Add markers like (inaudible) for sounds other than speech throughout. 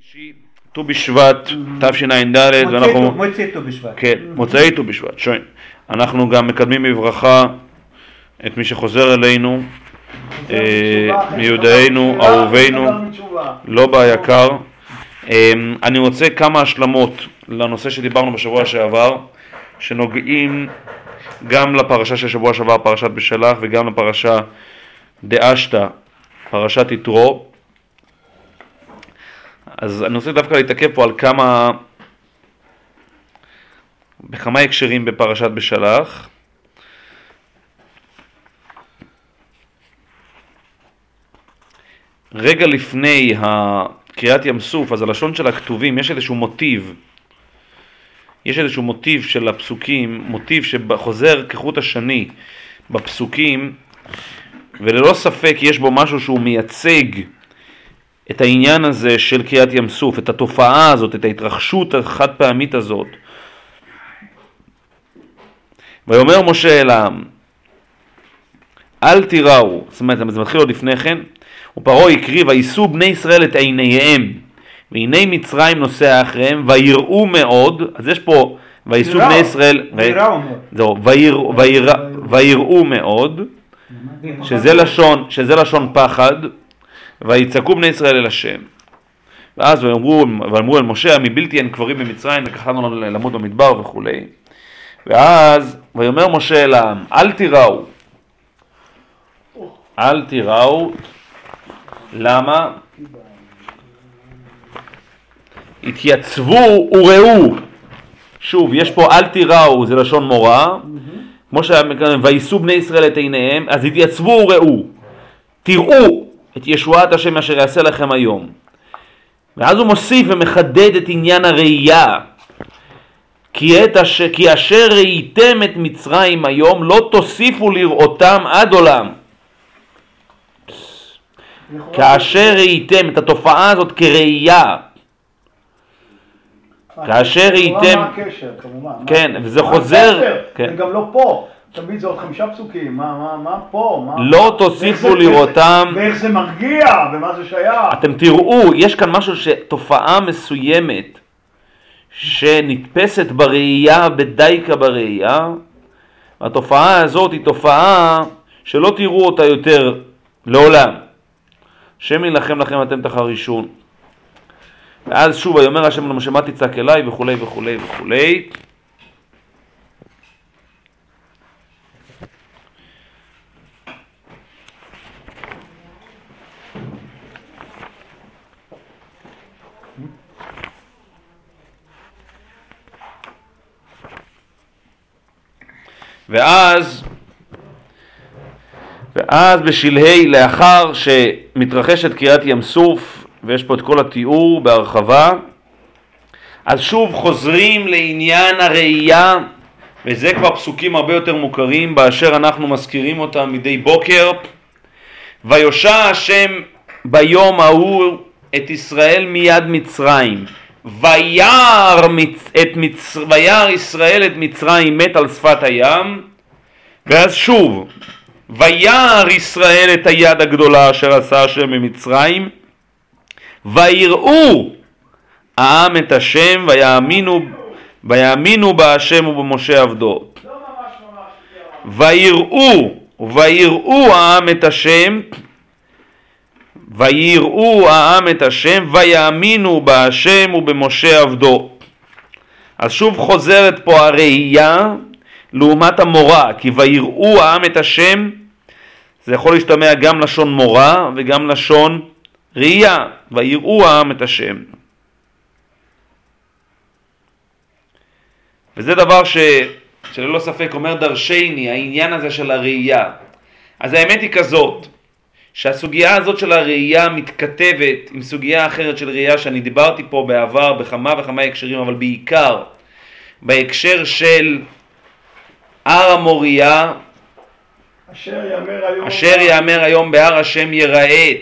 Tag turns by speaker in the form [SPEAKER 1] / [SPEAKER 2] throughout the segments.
[SPEAKER 1] חמישי, ט"ו בשבט, תשע"ד, ואנחנו...
[SPEAKER 2] מוצאי ט"ו בשבט.
[SPEAKER 1] כן, מוצאי ט"ו בשבט, שוין. אנחנו גם מקדמים בברכה את מי שחוזר אלינו, אה, מיודענו, אהובינו, לא היקר. אה, אני רוצה כמה השלמות לנושא שדיברנו בשבוע שעבר, שנוגעים גם לפרשה של שבוע שעבר, פרשת בשלח, וגם לפרשה דאשתא, פרשת יתרו. אז אני רוצה דווקא להתעכב פה על כמה, בכמה הקשרים בפרשת בשלח. רגע לפני קריאת ים סוף, אז הלשון של הכתובים, יש איזשהו מוטיב, יש איזשהו מוטיב של הפסוקים, מוטיב שחוזר כחוט השני בפסוקים, וללא ספק יש בו משהו שהוא מייצג את העניין הזה של קריאת ים סוף, את התופעה הזאת, את ההתרחשות החד פעמית הזאת. ויאמר משה אל העם, אל תיראו, זאת אומרת, זה מתחיל עוד לפני כן, ופרעה הקריב, ויישאו בני ישראל את עיניהם, והנה מצרים נוסע אחריהם, ויראו מאוד, אז יש פה, ויישאו בני ישראל, ויראו מאוד, שזה לשון, שזה לשון פחד, ויצעקו בני ישראל אל השם. ואז ואמרו, ואמרו אל משה, מבלתי אין קברים במצרים, לקחנו לנו למות במדבר וכולי. ואז, ויאמר משה אל העם, אל תיראו, אל תיראו, למה? התייצבו וראו. שוב, יש פה אל תיראו, זה לשון מורה. כמו שהיה מקודם, ויישאו בני ישראל את עיניהם, אז התייצבו וראו. תראו את ישועת השם אשר יעשה לכם היום. ואז הוא מוסיף ומחדד את עניין הראייה. כי, את אש... כי אשר ראיתם את מצרים היום לא תוסיפו לראותם עד עולם. כאשר ראיתם את התופעה הזאת כראייה, כאשר ראיתם, כן, וזה חוזר,
[SPEAKER 2] כן. זה גם לא פה, תמיד זה עוד חמישה פסוקים, מה, מה, מה פה? מה,
[SPEAKER 1] לא תוסיפו לראותם...
[SPEAKER 2] ואיך זה מרגיע, ומה זה שייך.
[SPEAKER 1] אתם תראו, יש כאן משהו שתופעה מסוימת שנתפסת בראייה, בדייקה בראייה, והתופעה הזאת היא תופעה שלא תראו אותה יותר לעולם. השם ילחם לכם אתם תחרישון. ואז שוב, ויאמר השם למשה מה תצעק אליי וכולי וכולי וכולי. ואז, ואז בשלהי, לאחר שמתרחשת קריאת ים סוף, ויש פה את כל התיאור בהרחבה, אז שוב חוזרים לעניין הראייה, וזה כבר פסוקים הרבה יותר מוכרים, באשר אנחנו מזכירים אותם מדי בוקר. ויושע השם ביום ההוא את ישראל מיד מצרים. וירא מצ... מצ... ישראל את מצרים מת על שפת הים, ואז שוב, וירא ישראל את היד הגדולה אשר עשה השם ממצרים, ויראו העם את השם, ויאמינו, ויאמינו בהשם ובמשה עבדו. ויראו, ויראו העם את השם, ויראו העם את השם, ויאמינו בהשם ובמשה עבדו. אז שוב חוזרת פה הראייה לעומת המורה, כי ויראו העם את השם, זה יכול להשתמע גם לשון מורה וגם לשון ראייה, ויראו העם את השם. וזה דבר ש, שללא ספק אומר דרשני, העניין הזה של הראייה. אז האמת היא כזאת, שהסוגיה הזאת של הראייה מתכתבת עם סוגיה אחרת של ראייה שאני דיברתי פה בעבר בכמה וכמה הקשרים, אבל בעיקר בהקשר של הר המוריה,
[SPEAKER 2] אשר יאמר היום,
[SPEAKER 1] בהר השם יראה.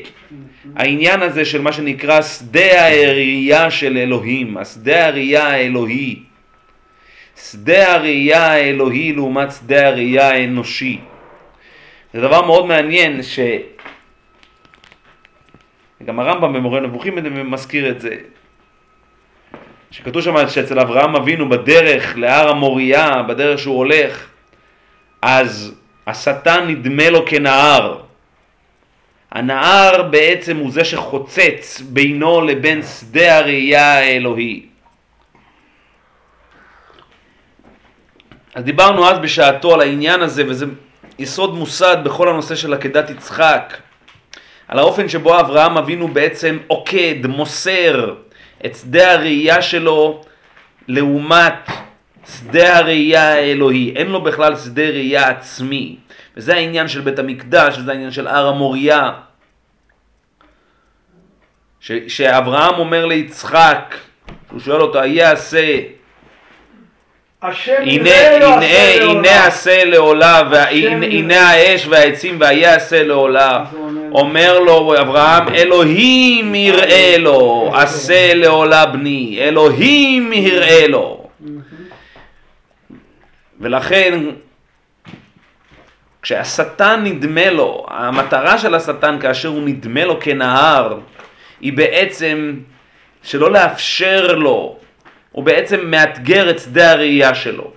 [SPEAKER 1] העניין הזה של מה שנקרא שדה הראייה של אלוהים, השדה הראייה האלוהי. שדה הראייה האלוהי לעומת שדה הראייה האנושי. זה דבר מאוד מעניין ש... גם הרמב"ם במורה נבוכים מזכיר את זה, שכתוב שם שאצל אברהם אבינו בדרך להר המוריה, בדרך שהוא הולך, אז השטן נדמה לו כנהר. הנהר בעצם הוא זה שחוצץ בינו לבין שדה הראייה האלוהי. אז דיברנו אז בשעתו על העניין הזה, וזה יסוד מוסד בכל הנושא של עקדת יצחק, על האופן שבו אברהם אבינו בעצם עוקד, מוסר את שדה הראייה שלו לעומת שדה הראייה האלוהי. אין לו בכלל שדה ראייה עצמי. וזה העניין של בית המקדש, וזה העניין של הר המוריה. שאברהם אומר ליצחק, הוא שואל אותו, יעשה הנה, הנה, הנה עשה לעולה, הנה האש והעצים והיה עשה לעולה. אומר לו אברהם, אלוהים יראה לו, עשה לעולה בני, אלוהים יראה לו. ולכן, כשהשטן נדמה לו, המטרה של השטן כאשר הוא נדמה לו כנהר, היא בעצם שלא לאפשר לו הוא בעצם מאתגר את שדה הראייה שלו.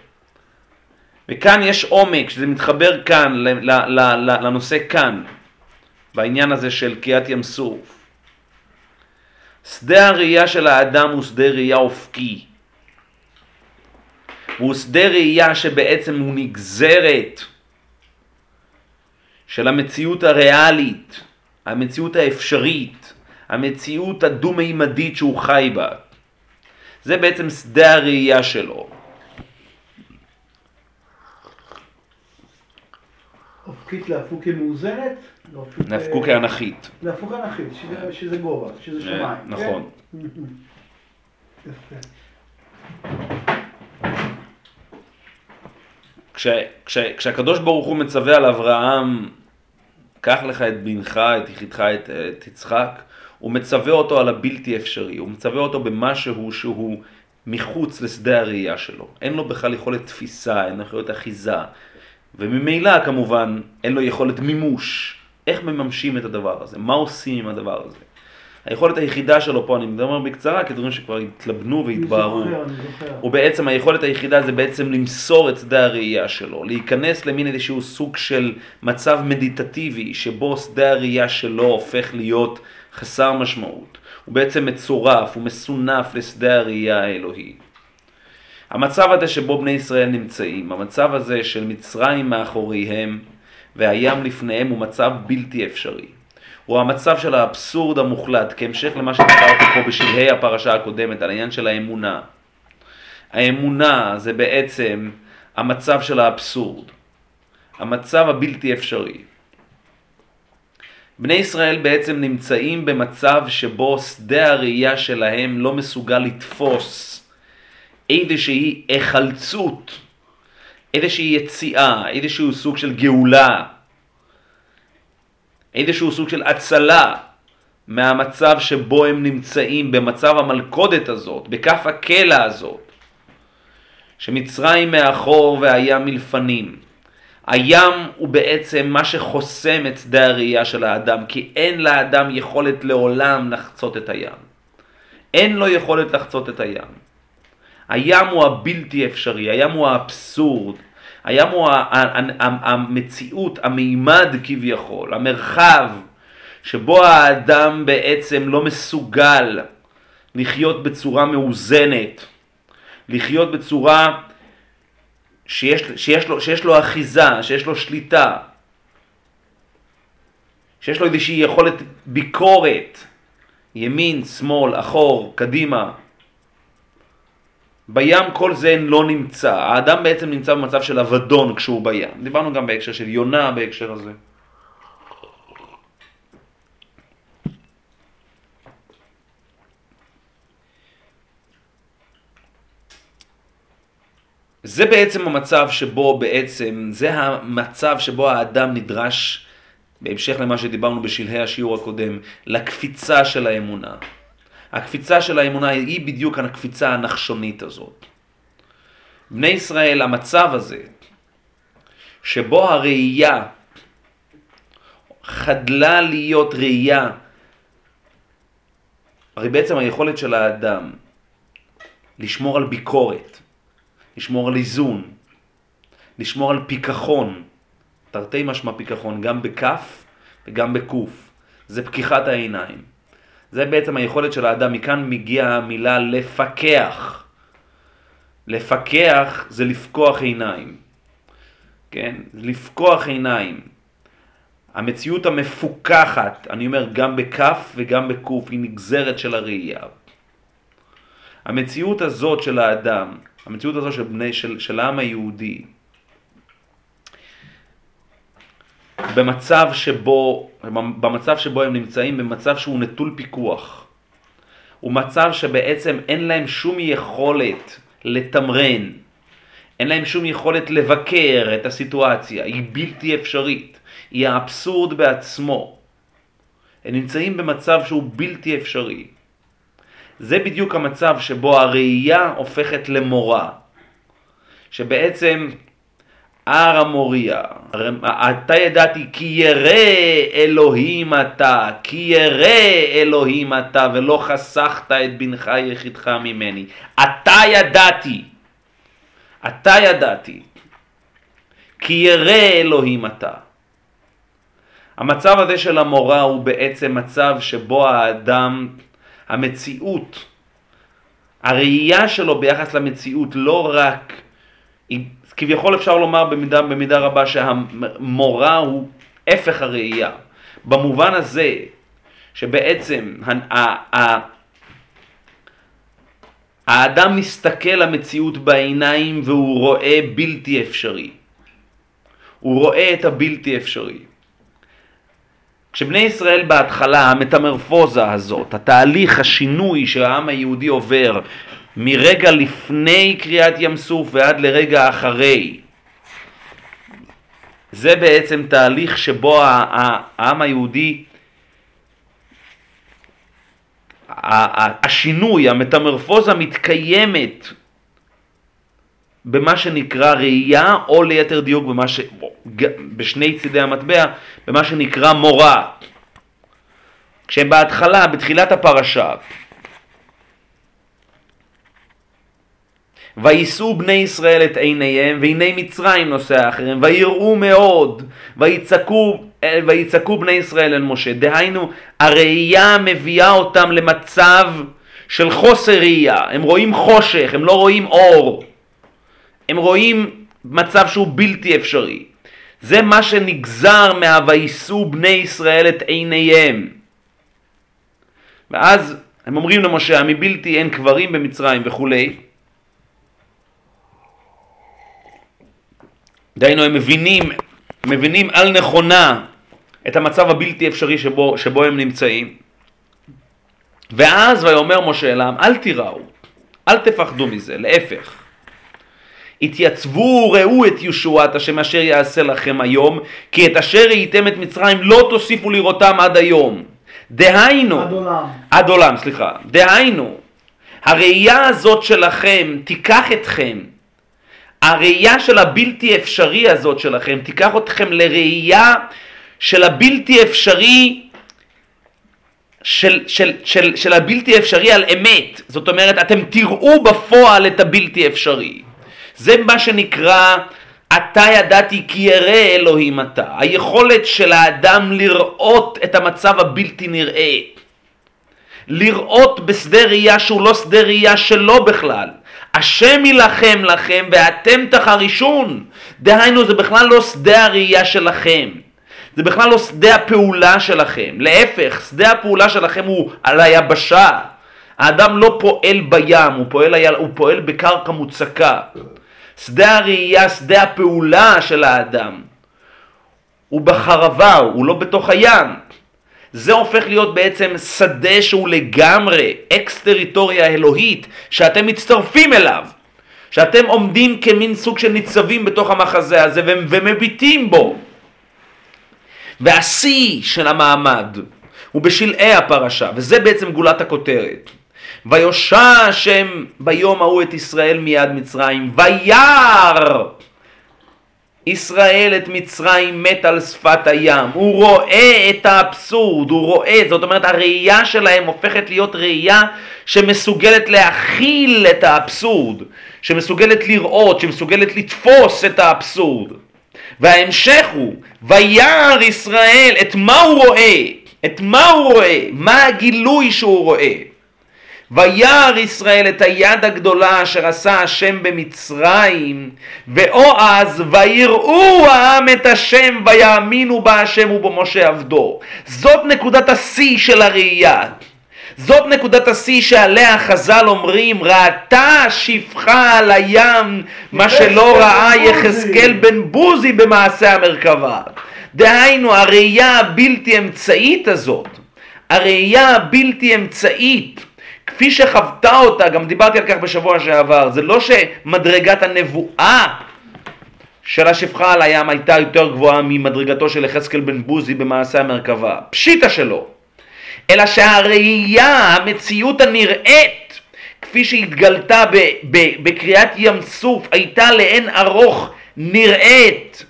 [SPEAKER 1] וכאן יש עומק, שזה מתחבר כאן, לנושא כאן, בעניין הזה של קריאת ים סוף. שדה הראייה של האדם הוא שדה ראייה אופקי. הוא שדה ראייה שבעצם הוא נגזרת של המציאות הריאלית, המציאות האפשרית, המציאות הדו-מימדית שהוא חי בה. זה בעצם שדה הראייה שלו.
[SPEAKER 2] אופקית להפוק כמאוזנת?
[SPEAKER 1] להפקו כאנכית.
[SPEAKER 2] להפקו כאנכית, שזה גובה, שזה אה, שמיים.
[SPEAKER 1] נכון. כשהקדוש ברוך הוא מצווה על אברהם, קח לך את בנך, את יחידך, את, את יצחק, הוא מצווה אותו על הבלתי אפשרי, הוא מצווה אותו במשהו שהוא מחוץ לשדה הראייה שלו. אין לו בכלל יכולת תפיסה, אין לו יכולת אחיזה, וממילא כמובן אין לו יכולת מימוש. איך מממשים את הדבר הזה? מה עושים עם הדבר הזה? היכולת היחידה שלו פה, אני מדבר בקצרה, כי דברים שכבר התלבנו והתבהרו. הוא בעצם, היכולת היחידה זה בעצם למסור את שדה הראייה שלו, להיכנס למין איזשהו סוג של מצב מדיטטיבי, שבו שדה הראייה שלו הופך להיות חסר משמעות. הוא בעצם מצורף, הוא מסונף לשדה הראייה האלוהי. המצב הזה שבו בני ישראל נמצאים, המצב הזה של מצרים מאחוריהם והים לפניהם הוא מצב בלתי אפשרי. הוא המצב של האבסורד המוחלט, כהמשך למה שדיברתי פה בשלהי הפרשה הקודמת, על העניין של האמונה. האמונה זה בעצם המצב של האבסורד, המצב הבלתי אפשרי. בני ישראל בעצם נמצאים במצב שבו שדה הראייה שלהם לא מסוגל לתפוס איזושהי היחלצות, איזושהי יציאה, איזשהו סוג של גאולה, איזשהו סוג של הצלה מהמצב שבו הם נמצאים, במצב המלכודת הזאת, בכף הקלע הזאת, שמצרים מאחור והים מלפנים. הים הוא בעצם מה שחוסם את שדה הראייה של האדם, כי אין לאדם יכולת לעולם לחצות את הים. אין לו יכולת לחצות את הים. הים הוא הבלתי אפשרי, הים הוא האבסורד, הים הוא המציאות, המימד כביכול, המרחב שבו האדם בעצם לא מסוגל לחיות בצורה מאוזנת, לחיות בצורה שיש, שיש, לו, שיש לו אחיזה, שיש לו שליטה, שיש לו איזושהי יכולת ביקורת, ימין, שמאל, אחור, קדימה. בים כל זה לא נמצא, האדם בעצם נמצא במצב של אבדון כשהוא בים. דיברנו גם בהקשר של יונה בהקשר הזה. זה בעצם המצב שבו בעצם, זה המצב שבו האדם נדרש, בהמשך למה שדיברנו בשלהי השיעור הקודם, לקפיצה של האמונה. הקפיצה של האמונה היא בדיוק הקפיצה הנחשונית הזאת. בני ישראל, המצב הזה, שבו הראייה חדלה להיות ראייה, הרי בעצם היכולת של האדם לשמור על ביקורת, לשמור על איזון, לשמור על פיכחון, תרתי משמע פיכחון, גם בכף וגם בקוף. זה פקיחת העיניים. זה בעצם היכולת של האדם, מכאן מגיעה המילה לפקח. לפקח זה לפקוח עיניים, כן? לפקוח עיניים. המציאות המפוקחת, אני אומר גם בכף וגם בקוף, היא נגזרת של הראייה. המציאות הזאת של האדם, המציאות הזאת של, בני, של, של העם היהודי, במצב שבו, במצב שבו הם נמצאים, במצב שהוא נטול פיקוח. הוא מצב שבעצם אין להם שום יכולת לתמרן, אין להם שום יכולת לבקר את הסיטואציה, היא בלתי אפשרית, היא האבסורד בעצמו. הם נמצאים במצב שהוא בלתי אפשרי. זה בדיוק המצב שבו הראייה הופכת למורה, שבעצם הר המוריה, אתה ידעתי כי ירא אלוהים אתה, כי ירא אלוהים אתה, ולא חסכת את בנך יחידך ממני. אתה ידעתי, אתה ידעתי, כי ירא אלוהים אתה. המצב הזה של המורה הוא בעצם מצב שבו האדם, המציאות, הראייה שלו ביחס למציאות לא רק כביכול אפשר לומר במידה, במידה רבה שהמורה הוא הפך הראייה. במובן הזה שבעצם האדם מסתכל למציאות בעיניים והוא רואה בלתי אפשרי. הוא רואה את הבלתי אפשרי. כשבני ישראל בהתחלה, המטמרפוזה הזאת, התהליך, השינוי שהעם היהודי עובר מרגע לפני קריאת ים סוף ועד לרגע אחרי. זה בעצם תהליך שבו העם היהודי, השינוי, המטמרפוזה מתקיימת במה שנקרא ראייה, או ליתר דיוק במה ש... בשני צידי המטבע, במה שנקרא מורה. כשבהתחלה, בתחילת הפרשה, ויישאו בני ישראל את עיניהם, והנה מצרים נושא האחרים, ויראו מאוד, ויצעקו, ויצעקו בני ישראל אל משה. דהיינו, הראייה מביאה אותם למצב של חוסר ראייה. הם רואים חושך, הם לא רואים אור. הם רואים מצב שהוא בלתי אפשרי. זה מה שנגזר מה"ויישאו בני ישראל את עיניהם". ואז הם אומרים למשה, מבלתי אין קברים במצרים וכולי. דהיינו הם מבינים, מבינים על נכונה את המצב הבלתי אפשרי שבו, שבו הם נמצאים. ואז ויאמר משה אליהם, אל תיראו, אל תפחדו מזה, להפך. התייצבו וראו את ישועת השם אשר יעשה לכם היום, כי את אשר ראיתם את מצרים לא תוסיפו לראותם עד היום. דהיינו,
[SPEAKER 2] עד עולם.
[SPEAKER 1] עד עולם, סליחה. דהיינו, הראייה הזאת שלכם תיקח אתכם הראייה של הבלתי אפשרי הזאת שלכם תיקח אתכם לראייה של הבלתי אפשרי של, של, של, של הבלתי אפשרי על אמת, זאת אומרת אתם תראו בפועל את הבלתי אפשרי. זה מה שנקרא אתה ידעתי כי ירא אלוהים אתה, היכולת של האדם לראות את המצב הבלתי נראה, לראות בשדה ראייה שהוא לא שדה ראייה שלו בכלל, השם יילחם לכם ואתם תחרישון. דהיינו זה בכלל לא שדה הראייה שלכם. זה בכלל לא שדה הפעולה שלכם. להפך, שדה הפעולה שלכם הוא על היבשה. האדם לא פועל בים, הוא פועל, הוא פועל בקרקע מוצקה. שדה הראייה, שדה הפעולה של האדם. הוא בחרבה, הוא לא בתוך הים. זה הופך להיות בעצם שדה שהוא לגמרי אקס טריטוריה אלוהית שאתם מצטרפים אליו, שאתם עומדים כמין סוג של ניצבים בתוך המחזה הזה ומביטים בו. והשיא של המעמד הוא בשלהי הפרשה, וזה בעצם גולת הכותרת. ויושע השם ביום ההוא את ישראל מיד מצרים, וירא ישראל את מצרים מת על שפת הים, הוא רואה את האבסורד, הוא רואה, זאת אומרת הראייה שלהם הופכת להיות ראייה שמסוגלת להכיל את האבסורד, שמסוגלת לראות, שמסוגלת לתפוס את האבסורד. וההמשך הוא, וירא ישראל, את מה הוא רואה? את מה הוא רואה? מה הגילוי שהוא רואה? וירא ישראל את היד הגדולה אשר עשה השם במצרים, ואו אז ויראו העם את השם ויאמינו בה השם ובמשה עבדו. זאת נקודת השיא של הראייה. זאת נקודת השיא שעליה חז"ל אומרים, ראתה שפחה על הים מה שלא ראה יחזקאל בן בוזי במעשה המרכבה. דהיינו, הראייה הבלתי אמצעית הזאת, הראייה הבלתי אמצעית, כפי שחוותה אותה, גם דיברתי על כך בשבוע שעבר, זה לא שמדרגת הנבואה של השפחה על הים הייתה יותר גבוהה ממדרגתו של יחזקאל בן בוזי במעשה המרכבה, פשיטה שלו, אלא שהראייה, המציאות הנראית, כפי שהתגלתה בקריאת ים סוף, הייתה לאין ארוך נראית,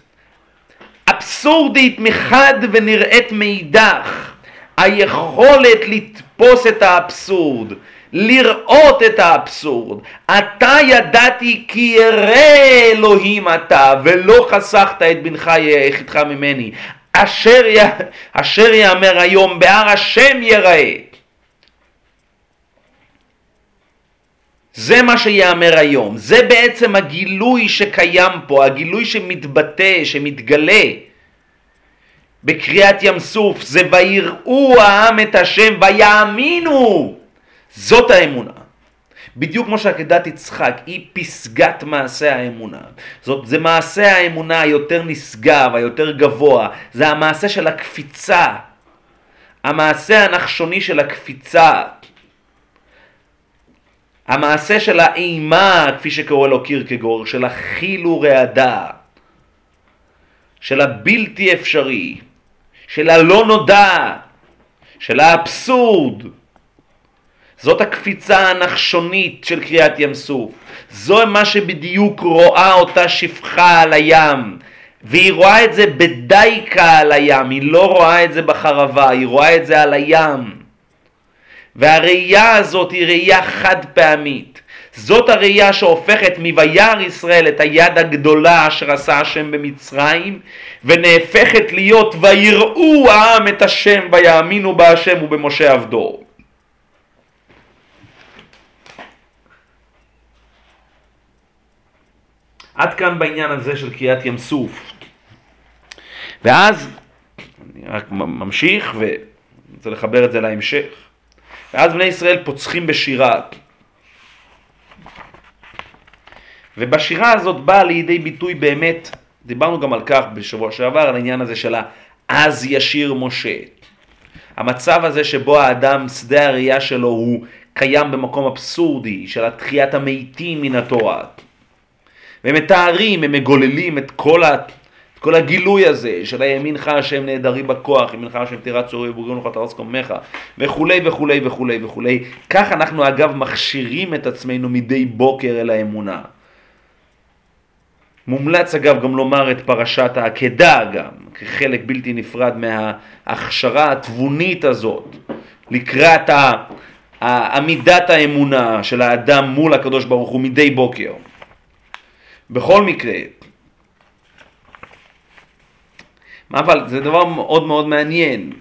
[SPEAKER 1] אבסורדית מחד ונראית מאידך. היכולת לתפוס את האבסורד, לראות את האבסורד. אתה ידעתי כי ירא אלוהים אתה, ולא חסכת את בנך יחידך ממני. אשר, י... אשר יאמר היום בהר השם יראה. זה מה שיאמר היום, זה בעצם הגילוי שקיים פה, הגילוי שמתבטא, שמתגלה. בקריאת ים סוף, זה ויראו העם את השם ויאמינו. זאת האמונה. בדיוק כמו שעקדת יצחק היא פסגת מעשה האמונה. זאת, זה מעשה האמונה היותר נשגב, היותר גבוה. זה המעשה של הקפיצה. המעשה הנחשוני של הקפיצה. המעשה של האימה, כפי שקורא לו קירקגור, של החיל ורעדה, של הבלתי אפשרי. של הלא נודע, של האבסורד. זאת הקפיצה הנחשונית של קריאת ים סוף. זו מה שבדיוק רואה אותה שפחה על הים. והיא רואה את זה בדייקה על הים, היא לא רואה את זה בחרבה, היא רואה את זה על הים. והראייה הזאת היא ראייה חד פעמית. זאת הראייה שהופכת מ"וירא ישראל" את היד הגדולה אשר עשה השם במצרים, ונהפכת להיות "ויראו העם את השם ויאמינו בהשם ובמשה עבדו". עד כאן בעניין הזה של קריאת ים סוף. ואז, אני רק ממשיך ואני רוצה לחבר את זה להמשך. ואז בני ישראל פוצחים בשירה. ובשירה הזאת באה לידי ביטוי באמת, דיברנו גם על כך בשבוע שעבר, על העניין הזה של ה"אז ישיר משה". המצב הזה שבו האדם, שדה הראייה שלו הוא קיים במקום אבסורדי, של התחיית המתים מן התורה. והם מתארים, הם מגוללים את כל, ה, את כל הגילוי הזה של הימינך השם נעדרי בכוח, ימינך השם תירא צורי ובוריון לך תרס קומך וכולי וכולי וכולי וכולי. כך אנחנו אגב מכשירים את עצמנו מדי בוקר אל האמונה. מומלץ אגב גם לומר את פרשת העקדה גם, כחלק בלתי נפרד מההכשרה התבונית הזאת, לקראת עמידת האמונה של האדם מול הקדוש ברוך הוא מדי בוקר. בכל מקרה, אבל זה דבר מאוד מאוד מעניין.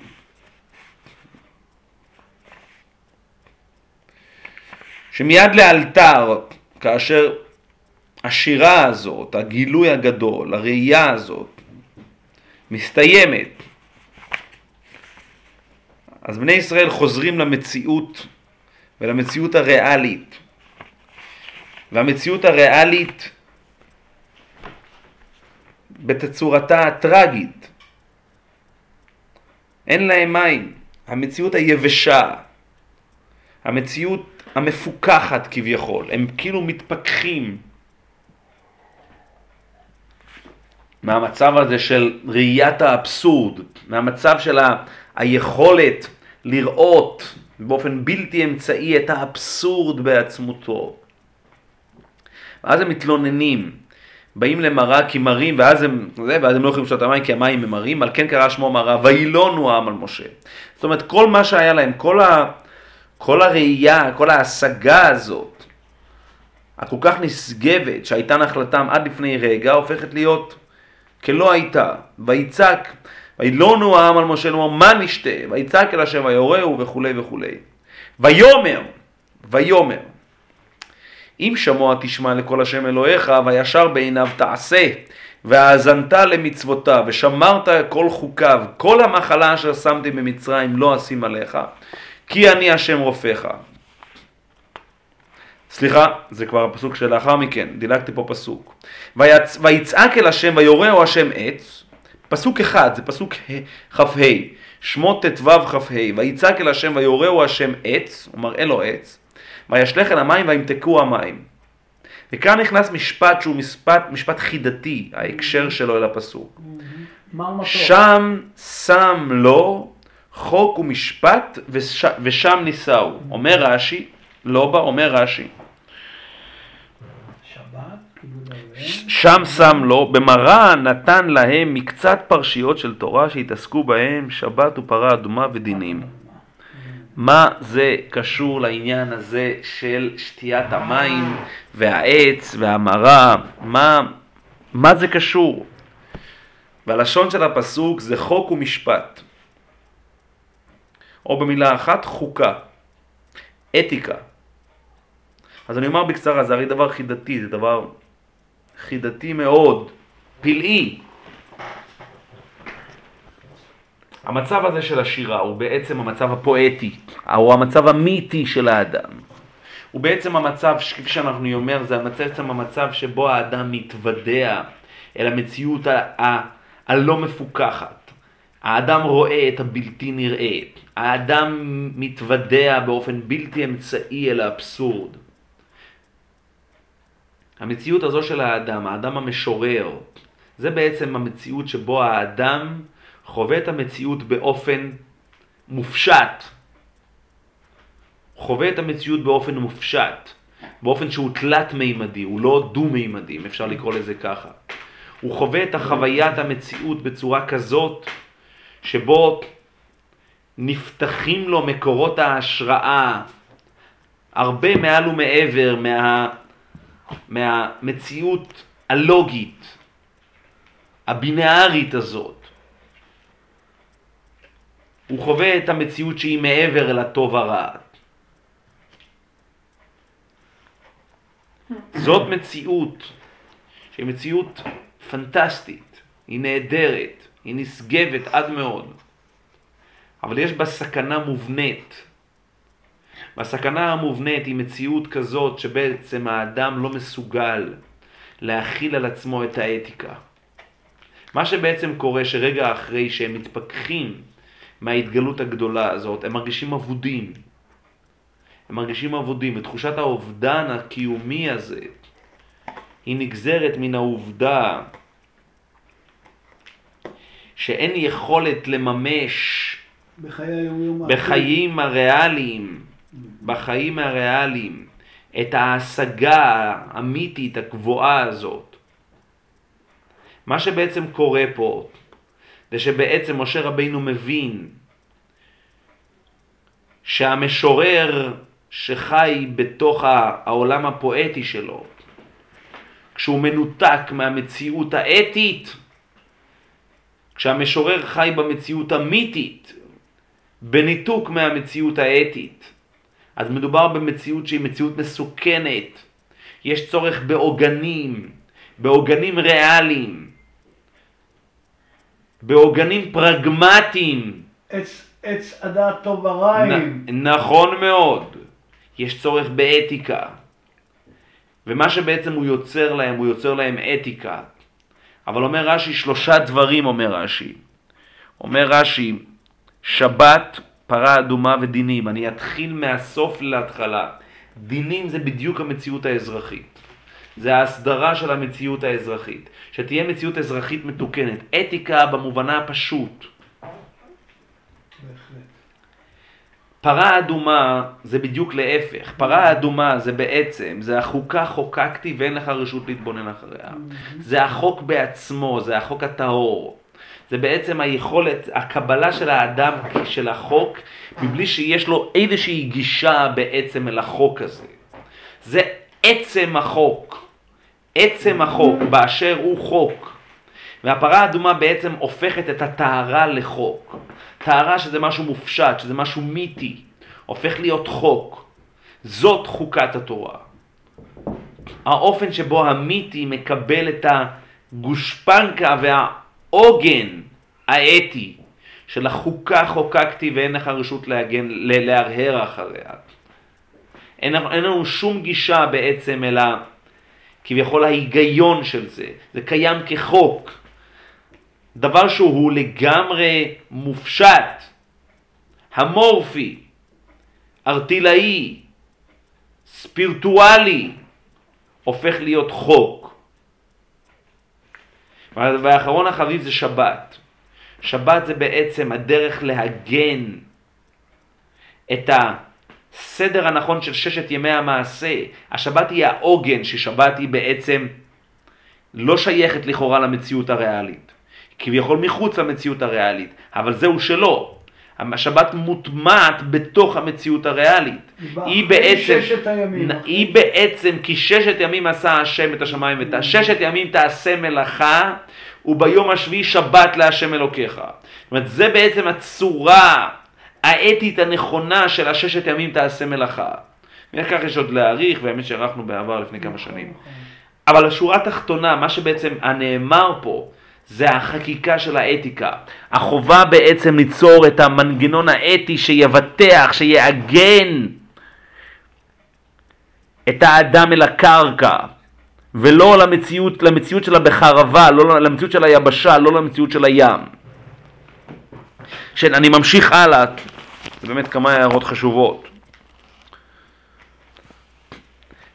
[SPEAKER 1] שמיד לאלתר, כאשר השירה הזאת, הגילוי הגדול, הראייה הזאת, מסתיימת, אז בני ישראל חוזרים למציאות ולמציאות הריאלית. והמציאות הריאלית בתצורתה הטרגית. אין להם מים. המציאות היבשה, המציאות המפוקחת כביכול, הם כאילו מתפכחים מהמצב הזה של ראיית האבסורד, מהמצב של ה... היכולת לראות באופן בלתי אמצעי את האבסורד בעצמותו. ואז הם מתלוננים, באים למראה כי מרים, ואז הם, זה, ואז הם לא יכולים לשתות המים כי המים הם מרים, על כן קרא שמו מראה, וילונו העם על משה. זאת אומרת, כל מה שהיה להם, כל, ה, כל הראייה, כל ההשגה הזאת, הכל כך נשגבת, שהייתה נחלתם עד לפני רגע, הופכת להיות כלא הייתה. ויצעק, וילונו העם על משה, לאמר מה נשתה? ויצעק אל השם ויורהו וכולי וכולי. ויאמר, ויאמר, אם שמוע תשמע לקול השם אלוהיך, וישר בעיניו תעשה, והאזנת למצוותיו, ושמרת כל חוקיו, כל המחלה אשר שמתי במצרים לא אשים עליך, כי אני השם רופאך. סליחה, זה כבר הפסוק שלאחר מכן, דילגתי פה פסוק. ויצ... ויצעק אל השם ויורהו השם עץ, פסוק אחד, זה פסוק כ"ה, שמות ט"ו כ"ה, ויצעק אל השם ויורהו השם עץ, הוא מראה לו עץ, וישלך אל המים וימתקו המים. וכאן נכנס משפט שהוא משפט, משפט חידתי, ההקשר שלו אל הפסוק.
[SPEAKER 2] המטור?
[SPEAKER 1] שם שם לו חוק ומשפט וש, ושם נישאו. אומר רש"י, לא בא, אומר רש"י,
[SPEAKER 2] כיבוד האוהב.
[SPEAKER 1] שם שם לו, במראה נתן להם מקצת פרשיות של תורה שהתעסקו בהם שבת ופרה אדומה ודינים. מה זה קשור לעניין הזה של שתיית המים והעץ והמרה? מה, מה זה קשור? והלשון של הפסוק זה חוק ומשפט. או במילה אחת, חוקה, אתיקה. אז אני אומר בקצרה, זה הרי דבר חידתי, זה דבר חידתי מאוד, פלאי. המצב הזה של השירה הוא בעצם המצב הפואטי, או המצב המיתי של האדם. הוא בעצם המצב, כפי שאנחנו אומר, זה בעצם המצב שבו האדם מתוודע אל המציאות הלא מפוקחת. האדם רואה את הבלתי נראה. האדם מתוודע באופן בלתי אמצעי אל האבסורד. המציאות הזו של האדם, האדם המשורר, זה בעצם המציאות שבו האדם חווה את המציאות באופן מופשט. חווה את המציאות באופן מופשט, באופן שהוא תלת-מימדי, הוא לא דו-מימדי, אם אפשר לקרוא לזה ככה. הוא חווה את החוויית המציאות בצורה כזאת, שבו נפתחים לו מקורות ההשראה הרבה מעל ומעבר מה, מהמציאות הלוגית, הבינארית הזאת. הוא חווה את המציאות שהיא מעבר אל הטוב הרע. זאת מציאות שהיא מציאות פנטסטית, היא נהדרת, היא נשגבת עד מאוד, אבל יש בה סכנה מובנית. והסכנה המובנית היא מציאות כזאת שבעצם האדם לא מסוגל להכיל על עצמו את האתיקה. מה שבעצם קורה שרגע אחרי שהם מתפכחים מההתגלות הגדולה הזאת, הם מרגישים אבודים. הם מרגישים אבודים, ותחושת האובדן הקיומי הזה היא נגזרת מן העובדה שאין יכולת לממש
[SPEAKER 2] בחיי.
[SPEAKER 1] בחיים הריאליים, בחיים הריאליים, את ההשגה המיתית הגבוהה הזאת. מה שבעצם קורה פה, זה שבעצם משה רבינו מבין שהמשורר שחי בתוך העולם הפואטי שלו, כשהוא מנותק מהמציאות האתית, כשהמשורר חי במציאות המיתית, בניתוק מהמציאות האתית, אז מדובר במציאות שהיא מציאות מסוכנת. יש צורך בעוגנים, בעוגנים ריאליים, בעוגנים פרגמטיים.
[SPEAKER 2] עץ, עץ הדעת טוב ורעים.
[SPEAKER 1] נכון מאוד. יש צורך באתיקה. ומה שבעצם הוא יוצר להם, הוא יוצר להם אתיקה. אבל אומר רש"י, שלושה דברים אומר רש"י. אומר רש"י, שבת, פרה אדומה ודינים. אני אתחיל מהסוף להתחלה. דינים זה בדיוק המציאות האזרחית. זה ההסדרה של המציאות האזרחית. שתהיה מציאות אזרחית מתוקנת. אתיקה במובנה הפשוט. פרה אדומה זה בדיוק להפך, פרה אדומה זה בעצם, זה החוקה חוקקתי ואין לך רשות להתבונן אחריה. זה החוק בעצמו, זה החוק הטהור. זה בעצם היכולת, הקבלה של האדם של החוק, מבלי שיש לו איזושהי גישה בעצם אל החוק הזה. זה עצם החוק, עצם החוק, באשר הוא חוק. והפרה האדומה בעצם הופכת את הטהרה לחוק. טהרה שזה משהו מופשט, שזה משהו מיתי, הופך להיות חוק. זאת חוקת התורה. האופן שבו המיתי מקבל את הגושפנקה והעוגן האתי של החוקה חוקקתי ואין לך רשות להגן, להרהר אחריה. אין, אין לנו שום גישה בעצם אל ה... כביכול ההיגיון של זה, זה קיים כחוק. דבר שהוא לגמרי מופשט, המורפי, ארטילאי, ספירטואלי, הופך להיות חוק. והאחרון החביב זה שבת. שבת זה בעצם הדרך להגן את הסדר הנכון של ששת ימי המעשה. השבת היא העוגן, ששבת היא בעצם לא שייכת לכאורה למציאות הריאלית. כביכול מחוץ למציאות הריאלית, אבל זהו שלא. השבת מוטמעת בתוך המציאות הריאלית. היא בעצם,
[SPEAKER 2] הימים,
[SPEAKER 1] היא בעצם, כי ששת ימים עשה השם את השמיים ואת הששת ימים תעשה מלאכה, וביום השביעי שבת להשם אלוקיך. זאת אומרת, זה בעצם הצורה האתית הנכונה של הששת ימים תעשה מלאכה. וכך יש עוד להעריך, והאמת שערכנו בעבר לפני כמה שנים. אבל השורה התחתונה, מה שבעצם הנאמר פה, זה החקיקה של האתיקה. החובה בעצם ליצור את המנגנון האתי שיבטח, שיעגן את האדם אל הקרקע, ולא למציאות, למציאות שלה בחרבה, לא למציאות של היבשה, לא למציאות של הים. שאני ממשיך הלאה, זה באמת כמה הערות חשובות.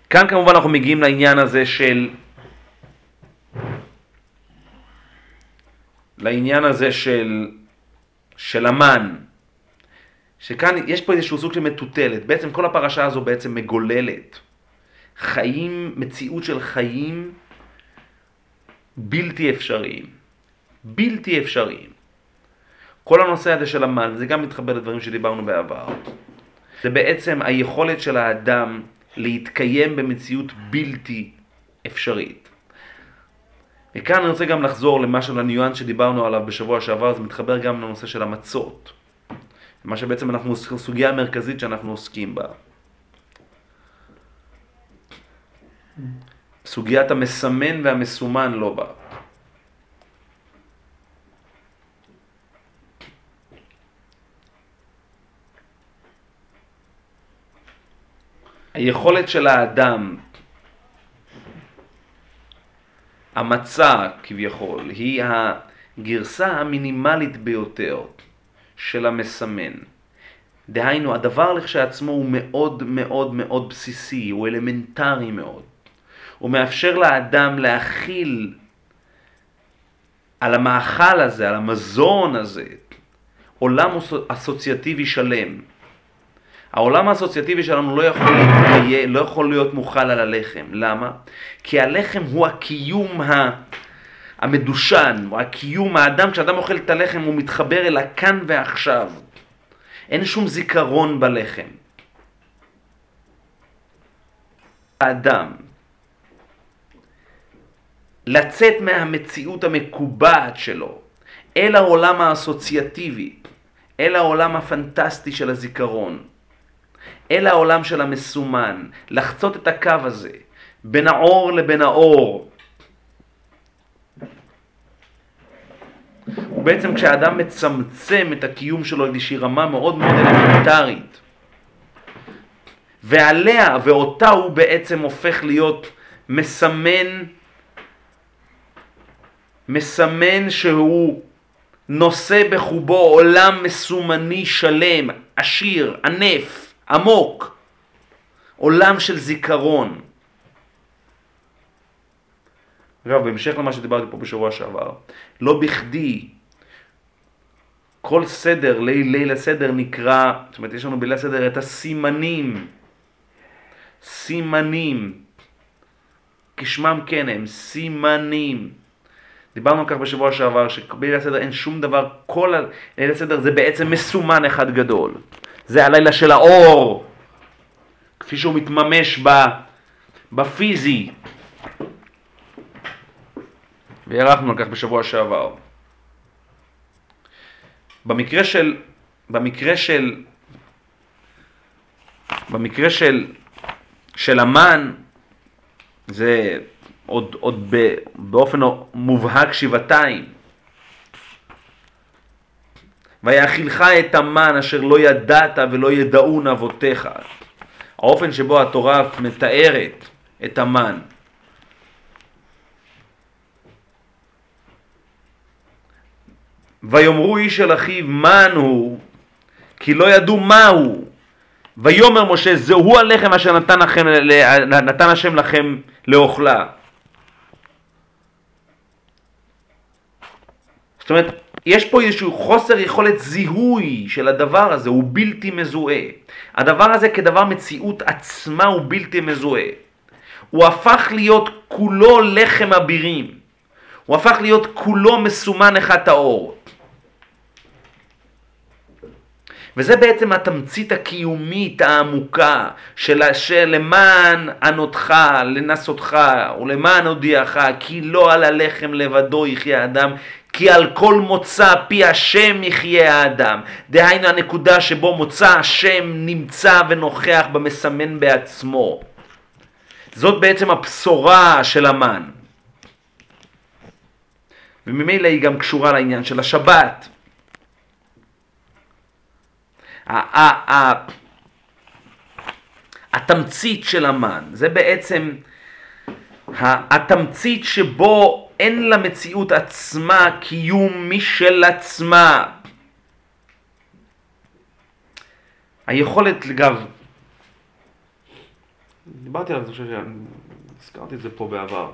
[SPEAKER 1] כאן כמובן אנחנו מגיעים לעניין הזה של לעניין הזה של, של המן, שכאן יש פה איזשהו סוג של מטוטלת, בעצם כל הפרשה הזו בעצם מגוללת חיים, מציאות של חיים בלתי אפשריים, בלתי אפשריים. כל הנושא הזה של המן, זה גם מתחבר לדברים שדיברנו בעבר, זה בעצם היכולת של האדם להתקיים במציאות בלתי אפשרית. וכאן אני רוצה גם לחזור למשהו, לניואנס שדיברנו עליו בשבוע שעבר, זה מתחבר גם לנושא של המצות. מה שבעצם אנחנו, סוגיה המרכזית שאנחנו עוסקים בה. סוגיית המסמן והמסומן לא בה. היכולת של האדם המצע כביכול היא הגרסה המינימלית ביותר של המסמן. דהיינו, הדבר לכשעצמו הוא מאוד מאוד מאוד בסיסי, הוא אלמנטרי מאוד. הוא מאפשר לאדם להכיל על המאכל הזה, על המזון הזה, עולם אסוציאטיבי שלם. העולם האסוציאטיבי שלנו לא יכול, להתקיים, לא יכול להיות מוכל על הלחם. למה? כי הלחם הוא הקיום ה... המדושן, הוא הקיום, האדם, כשאדם אוכל את הלחם הוא מתחבר אל הכאן ועכשיו. אין שום זיכרון בלחם. האדם, לצאת מהמציאות המקובעת שלו אל העולם האסוציאטיבי, אל העולם הפנטסטי של הזיכרון. אל העולם של המסומן, לחצות את הקו הזה, בין האור לבין האור. ובעצם כשהאדם מצמצם את הקיום שלו לאיזושהי רמה מאוד מאוד אלמנטרית, ועליה ואותה הוא בעצם הופך להיות מסמן, מסמן שהוא נושא בחובו עולם מסומני שלם, עשיר, ענף. עמוק, עולם של זיכרון. אגב, בהמשך למה שדיברתי פה בשבוע שעבר, לא בכדי כל סדר, ליל, ליל הסדר נקרא, זאת אומרת, יש לנו בליל הסדר את הסימנים. סימנים. כשמם כן הם, סימנים. דיברנו על כך בשבוע שעבר, שבליל הסדר אין שום דבר, כל ה- ליל הסדר זה בעצם מסומן אחד גדול. זה הלילה של האור, כפי שהוא מתממש בפיזי. והערכנו על כך בשבוע שעבר. במקרה של, במקרה של, במקרה של, של המן, זה עוד, עוד באופן מובהק שבעתיים. ויאכילך את המן אשר לא ידעת ולא ידעון אבותיך. האופן שבו התורה מתארת את המן. ויאמרו איש אל אחיו מן הוא, כי לא ידעו מה הוא. ויאמר משה זהו הלחם אשר נתן, לכם, נתן השם לכם לאוכלה. זאת אומרת, יש פה איזשהו חוסר יכולת זיהוי של הדבר הזה, הוא בלתי מזוהה. הדבר הזה כדבר מציאות עצמה הוא בלתי מזוהה. הוא הפך להיות כולו לחם אבירים. הוא הפך להיות כולו מסומן אחד טהור. וזה בעצם התמצית הקיומית העמוקה של למען ענותך, לנסותך ולמען הודיעך, כי לא על הלחם לבדו יחיה האדם, כי על כל מוצא פי השם יחיה האדם. דהיינו הנקודה שבו מוצא השם נמצא ונוכח במסמן בעצמו. זאת בעצם הבשורה של המן. וממילא היא גם קשורה לעניין של השבת. התמצית של המן, זה בעצם התמצית שבו אין למציאות עצמה קיום משל עצמה. היכולת, אגב, דיברתי על זה, אני חושב שהזכרתי את זה פה בעבר.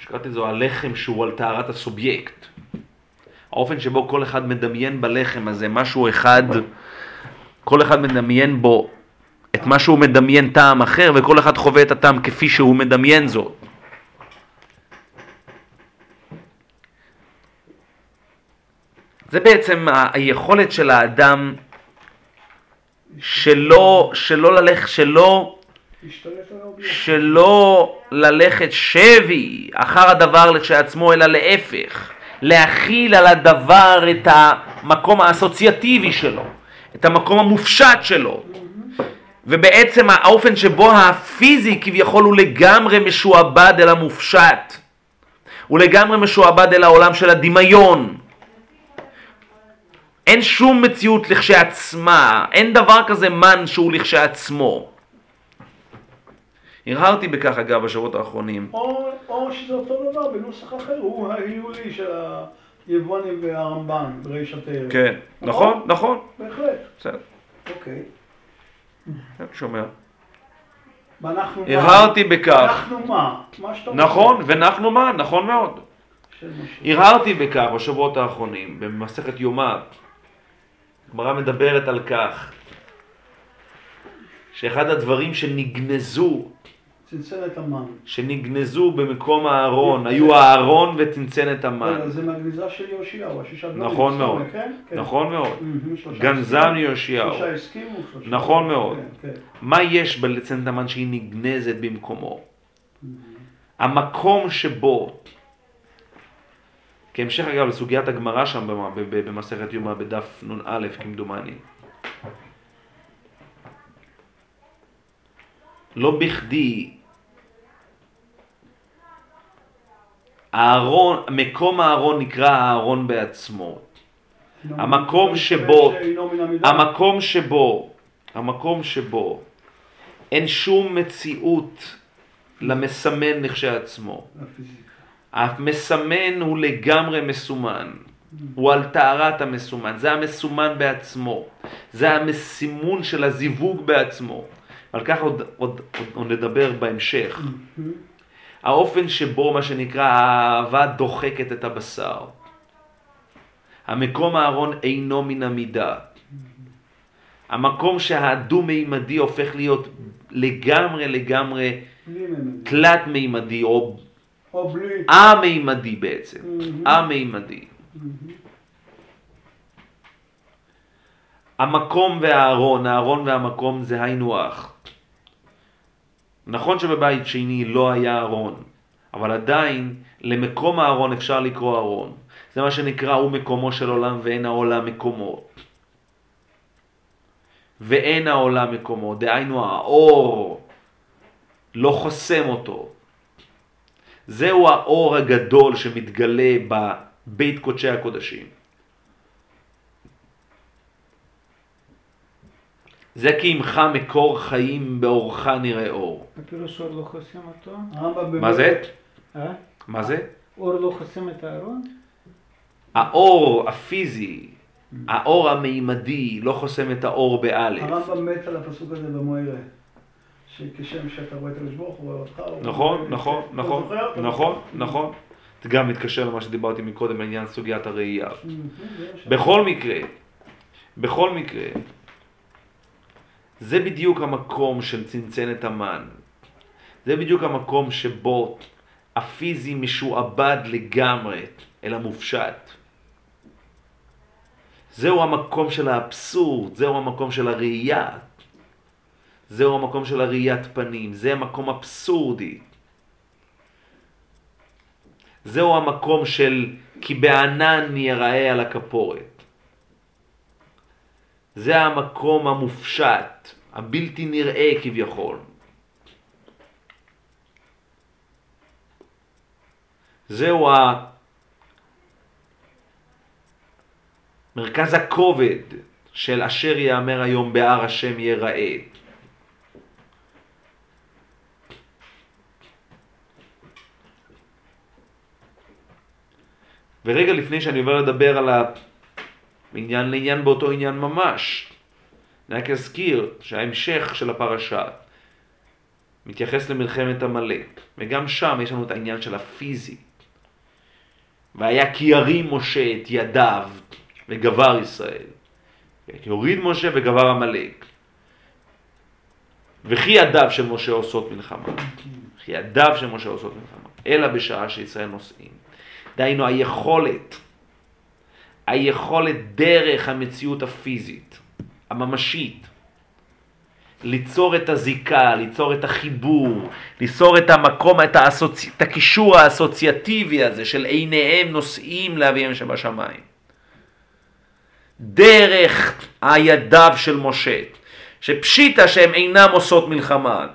[SPEAKER 1] הזכרתי את זה, הלחם שהוא על טהרת הסובייקט. האופן שבו כל אחד מדמיין בלחם הזה משהו אחד, כל אחד מדמיין בו את מה שהוא מדמיין טעם אחר, וכל אחד חווה את הטעם כפי שהוא מדמיין זאת. זה בעצם היכולת של האדם שלא, שלא ללכת, שלא, שלא ללכת שבי אחר הדבר לכשעצמו, אלא להפך. להכיל על הדבר את המקום האסוציאטיבי שלו, את המקום המופשט שלו. ובעצם האופן שבו הפיזי כביכול הוא לגמרי משועבד אל המופשט. הוא לגמרי משועבד אל העולם של הדמיון. אין שום מציאות לכשעצמה, אין דבר כזה מן שהוא לכשעצמו. הרהרתי בכך אגב בשבועות האחרונים.
[SPEAKER 2] או, או שזה אותו דבר בנוסח אחר, הוא ההיולי של היבואנים והרמב"ן בריש התרם.
[SPEAKER 1] כן, נכון, נכון.
[SPEAKER 2] בהחלט.
[SPEAKER 1] בסדר,
[SPEAKER 2] אוקיי.
[SPEAKER 1] אני שומע.
[SPEAKER 2] ואנחנו
[SPEAKER 1] הרהרתי
[SPEAKER 2] מה?
[SPEAKER 1] בכך.
[SPEAKER 2] אנחנו מה? מה שאתה רוצה.
[SPEAKER 1] נכון, ונחנו מה, נכון מאוד. הרהרתי בכך בשבועות האחרונים, במסכת יומא. הגמרא מדברת על כך שאחד הדברים שנגנזו,
[SPEAKER 2] צנצנת המן.
[SPEAKER 1] שנגנזו במקום הארון, היו הארון וצנצנת המן.
[SPEAKER 2] רגע, זה מהגניזה של יאשיהו, השישה דברים.
[SPEAKER 1] נכון
[SPEAKER 2] בסדר,
[SPEAKER 1] מאוד,
[SPEAKER 2] כן? כן.
[SPEAKER 1] נכון מאוד. גנזם
[SPEAKER 2] הסכימו.
[SPEAKER 1] יאשיהו.
[SPEAKER 2] שלושה הסכימו. שלושה-
[SPEAKER 1] נכון מאוד.
[SPEAKER 2] כן, כן.
[SPEAKER 1] מה יש בצנצנת המן שהיא נגנזת במקומו? המקום שבו, כהמשך אגב לסוגיית הגמרא שם במסכת יומא בדף נ"א כמדומני. לא בכדי הארון, מקום הארון נקרא הארון בעצמו. המקום שבו-. המקום שבו, המקום שבו אין שום מציאות למסמן לכשעצמו. המסמן הוא לגמרי מסומן, הוא על טהרת המסומן, זה המסומן בעצמו, זה המסימון של הזיווג בעצמו. על כך עוד, עוד, עוד, עוד נדבר בהמשך. האופן שבו מה שנקרא האהבה דוחקת את הבשר. המקום הארון אינו מן המידה. המקום שהדו-מימדי הופך להיות לגמרי לגמרי. תלת-מימדי, או
[SPEAKER 2] או בלי.
[SPEAKER 1] א-מימדי בעצם. א-מימדי. המקום והארון, הארון והמקום זה היינו הך. נכון שבבית שני לא היה ארון, אבל עדיין למקום הארון אפשר לקרוא ארון. זה מה שנקרא הוא מקומו של עולם ואין העולם מקומו. ואין העולם מקומו, דהיינו האור לא חוסם אותו. זהו האור הגדול שמתגלה בבית קודשי הקודשים. זה כי עמך מקור חיים באורך נראה אור.
[SPEAKER 3] הפירוש אור לא חוסם אותו?
[SPEAKER 2] הרמב"ם
[SPEAKER 1] מה זה?
[SPEAKER 3] אה?
[SPEAKER 1] מה זה?
[SPEAKER 3] אור לא חוסם את הארון?
[SPEAKER 1] האור הפיזי, האור המימדי, לא חוסם את האור באלף.
[SPEAKER 2] הרמב"ם מת על הפסוק הזה במוירה. שכשם שאתה רואה את הקדוש ברוך הוא רואה אותך.
[SPEAKER 1] נכון,
[SPEAKER 2] רואה-
[SPEAKER 1] נכון,
[SPEAKER 2] אתה
[SPEAKER 1] נכון?
[SPEAKER 2] אתה
[SPEAKER 1] נכון,
[SPEAKER 2] זוכר?
[SPEAKER 1] נכון. זה גם מתקשר למה שדיברתי מקודם בעניין סוגיית הראייה.
[SPEAKER 2] ש-
[SPEAKER 1] בכל מקרה, בכל מקרה, זה בדיוק המקום של צנצנת המן. זה בדיוק המקום שבו הפיזי משועבד לגמרי אל המופשט. זהו המקום של האבסורד, זהו המקום של הראייה. זהו המקום של הראיית פנים, זה המקום אבסורדי. זהו המקום של כי בענן יראה על הכפורת. זה המקום המופשט, הבלתי נראה כביכול. זהו ה... מרכז הכובד של אשר יאמר היום בהר השם ייראה. ורגע לפני שאני עובר לדבר על העניין לעניין באותו עניין ממש, אני רק אזכיר שההמשך של הפרשה מתייחס למלחמת עמלק, וגם שם יש לנו את העניין של הפיזי. והיה כי ירים משה את ידיו וגבר ישראל. כי הוריד משה וגבר עמלק. וכי ידיו של משה עושות מלחמה. וכי ידיו של משה עושות מלחמה. אלא בשעה שישראל נוסעים. דהיינו היכולת, היכולת דרך המציאות הפיזית, הממשית, ליצור את הזיקה, ליצור את החיבור, ליצור את המקום, את, האסוצ... את הקישור האסוציאטיבי הזה של עיניהם נושאים לאביהם שבשמיים. דרך הידיו של משה, שפשיטא שהם אינם עושות מלחמה,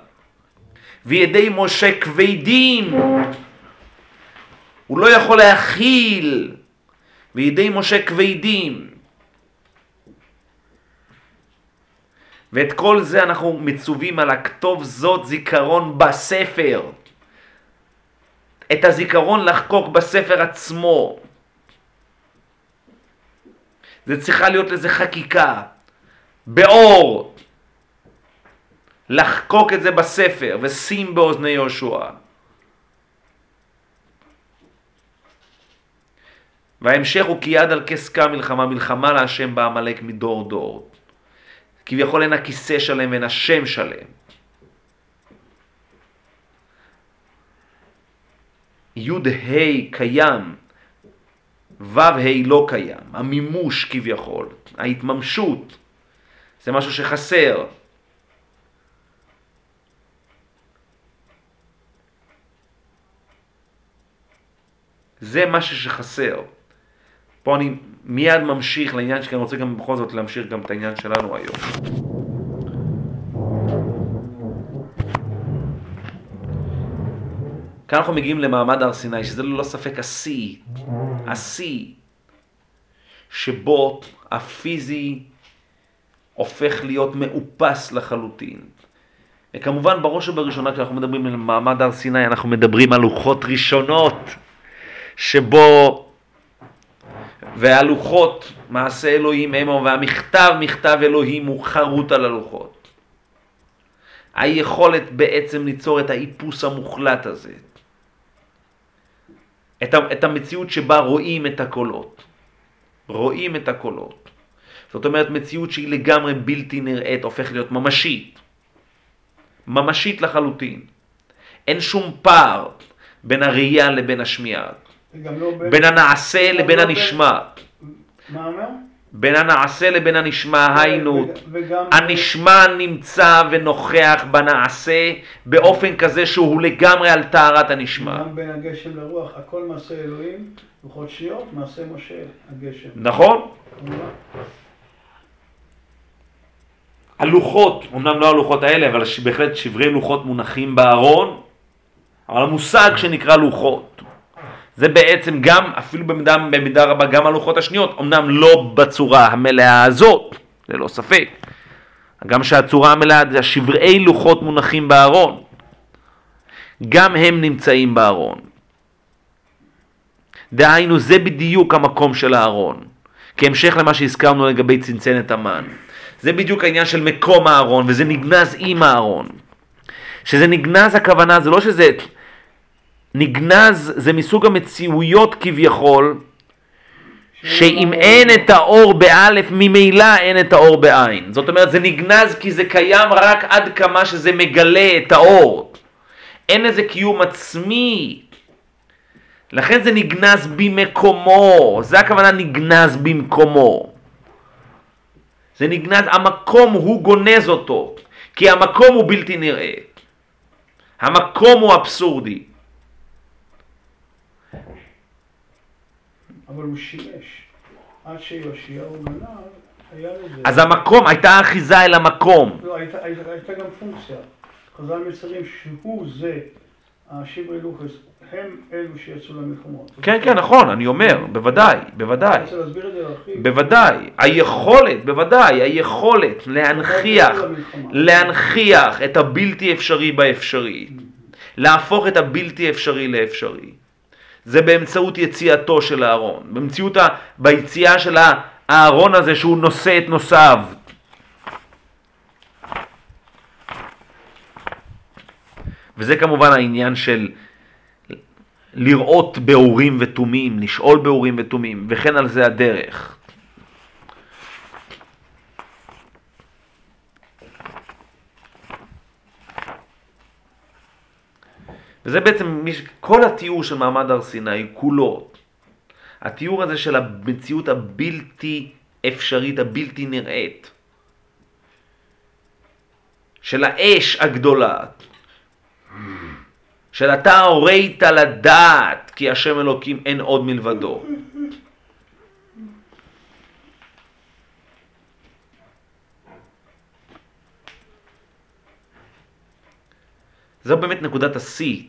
[SPEAKER 1] וידי משה כבדים, הוא לא יכול להכיל, וידי משה כבדים. ואת כל זה אנחנו מצווים על הכתוב זאת זיכרון בספר. את הזיכרון לחקוק בספר עצמו. זה צריכה להיות לזה חקיקה, באור. לחקוק את זה בספר ושים באוזני יהושע. וההמשך הוא כי יד על כסקה מלחמה, מלחמה להשם בעמלק מדור דור. כביכול אין הכיסא שלם ואין השם שלם. י' ה' קיים, ו' ה' לא קיים, המימוש כביכול, ההתממשות, זה משהו שחסר. זה משהו שחסר. פה אני מיד ממשיך לעניין שכי אני רוצה גם בכל זאת להמשיך גם את העניין שלנו היום. כאן אנחנו מגיעים למעמד הר סיני, שזה ללא ספק השיא, השיא, שבו הפיזי הופך להיות מאופס לחלוטין. וכמובן בראש ובראשונה כשאנחנו מדברים על מעמד הר סיני אנחנו מדברים על לוחות ראשונות שבו והלוחות מעשה אלוהים המו והמכתב מכתב אלוהים הוא חרוט על הלוחות. היכולת בעצם ליצור את האיפוס המוחלט הזה. את, את המציאות שבה רואים את הקולות. רואים את הקולות. זאת אומרת, מציאות שהיא לגמרי בלתי נראית הופכת להיות ממשית. ממשית לחלוטין. אין שום פער בין הראייה לבין השמיעה,
[SPEAKER 2] לא בין...
[SPEAKER 1] בין הנעשה לבין
[SPEAKER 2] לא בין-
[SPEAKER 1] הנשמע.
[SPEAKER 2] מה אומר?
[SPEAKER 1] בין הנעשה לבין הנשמע, היינו,
[SPEAKER 2] וגם...
[SPEAKER 1] הנשמע נמצא ונוכח בנעשה באופן כזה שהוא לגמרי על טהרת הנשמע.
[SPEAKER 2] גם בין הגשם לרוח, הכל מעשה אלוהים, לוחות שניות, מעשה משה, הגשם.
[SPEAKER 1] נכון? הלוחות, אמנם לא הלוחות האלה, אבל בהחלט שברי לוחות מונחים בארון, אבל המושג שנקרא לוחות, זה בעצם גם, אפילו במידה, במידה רבה, גם הלוחות השניות, אמנם לא בצורה המלאה הזאת, ללא ספק, גם שהצורה המלאה זה השברי לוחות מונחים בארון, גם הם נמצאים בארון. דהיינו, זה בדיוק המקום של הארון. כהמשך למה שהזכרנו לגבי צנצנת המן. זה בדיוק העניין של מקום הארון, וזה נגנז עם הארון. שזה נגנז הכוונה, זה לא שזה... נגנז זה מסוג המציאויות כביכול, שאם אין את האור באלף, ממילא אין את האור בעין. זאת אומרת, זה נגנז כי זה קיים רק עד כמה שזה מגלה את האור. אין איזה קיום עצמי. לכן זה נגנז במקומו. זה הכוונה נגנז במקומו. זה נגנז, המקום הוא גונז אותו. כי המקום הוא בלתי נראה. המקום הוא אבסורדי.
[SPEAKER 2] אבל הוא שימש. עד שיאשיהו גנב, היה לזה.
[SPEAKER 1] אז המקום, הייתה אחיזה אל המקום.
[SPEAKER 2] לא, הייתה, הייתה, הייתה גם פונקציה. חז"ל מציינים שהוא זה, השיברי לוחס, הם אלו שיצאו למלחמות.
[SPEAKER 1] כן, כן, נכון, אני אומר, בוודאי, בוודאי.
[SPEAKER 2] אני רוצה להסביר את זה להרחיב.
[SPEAKER 1] בוודאי, היכולת, בוודאי, היכולת להנכיח, להנכיח את הבלתי אפשרי באפשרי, להפוך את הבלתי אפשרי לאפשרי. זה באמצעות יציאתו של הארון, במציאות, ה, ביציאה של הארון הזה שהוא נושא את נושאיו. וזה כמובן העניין של לראות באורים ותומים, לשאול באורים ותומים, וכן על זה הדרך. וזה בעצם מי ש- כל התיאור של מעמד הר סיני כולו. התיאור הזה של המציאות הבלתי אפשרית, הבלתי נראית. של האש הגדולה. של אתה הורית לדעת כי השם אלוקים אין עוד מלבדו. זו באמת נקודת השיא.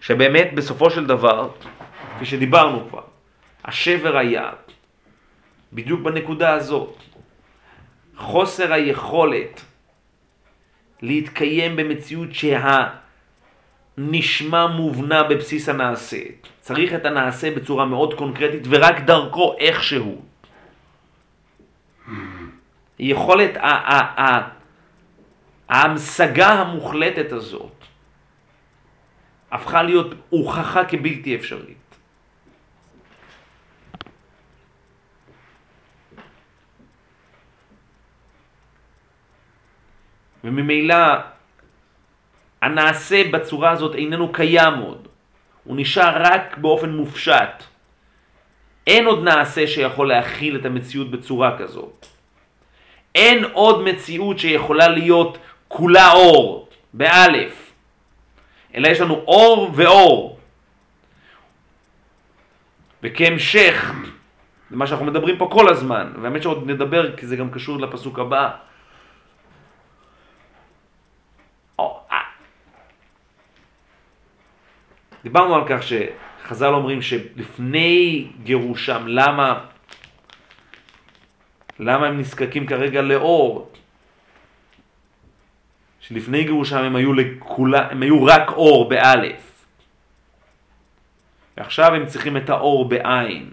[SPEAKER 1] שבאמת בסופו של דבר, כפי שדיברנו כבר, השבר היה בדיוק בנקודה הזאת. חוסר היכולת להתקיים במציאות שהנשמע מובנה בבסיס הנעשה. צריך את הנעשה בצורה מאוד קונקרטית ורק דרכו איכשהו. יכולת, ה- ה- ה- ההמשגה המוחלטת הזאת הפכה להיות הוכחה כבלתי אפשרית. וממילא הנעשה בצורה הזאת איננו קיים עוד, הוא נשאר רק באופן מופשט. אין עוד נעשה שיכול להכיל את המציאות בצורה כזאת. אין עוד מציאות שיכולה להיות כולה אור, באלף, אלא יש לנו אור ואור. וכהמשך למה שאנחנו מדברים פה כל הזמן, והאמת שעוד נדבר כי זה גם קשור לפסוק הבא, אה. דיברנו על כך שחז"ל אומרים שלפני גירושם, למה, למה הם נזקקים כרגע לאור? שלפני גירושם הם היו, לכולה, הם היו רק אור באלף. ועכשיו הם צריכים את האור בעין.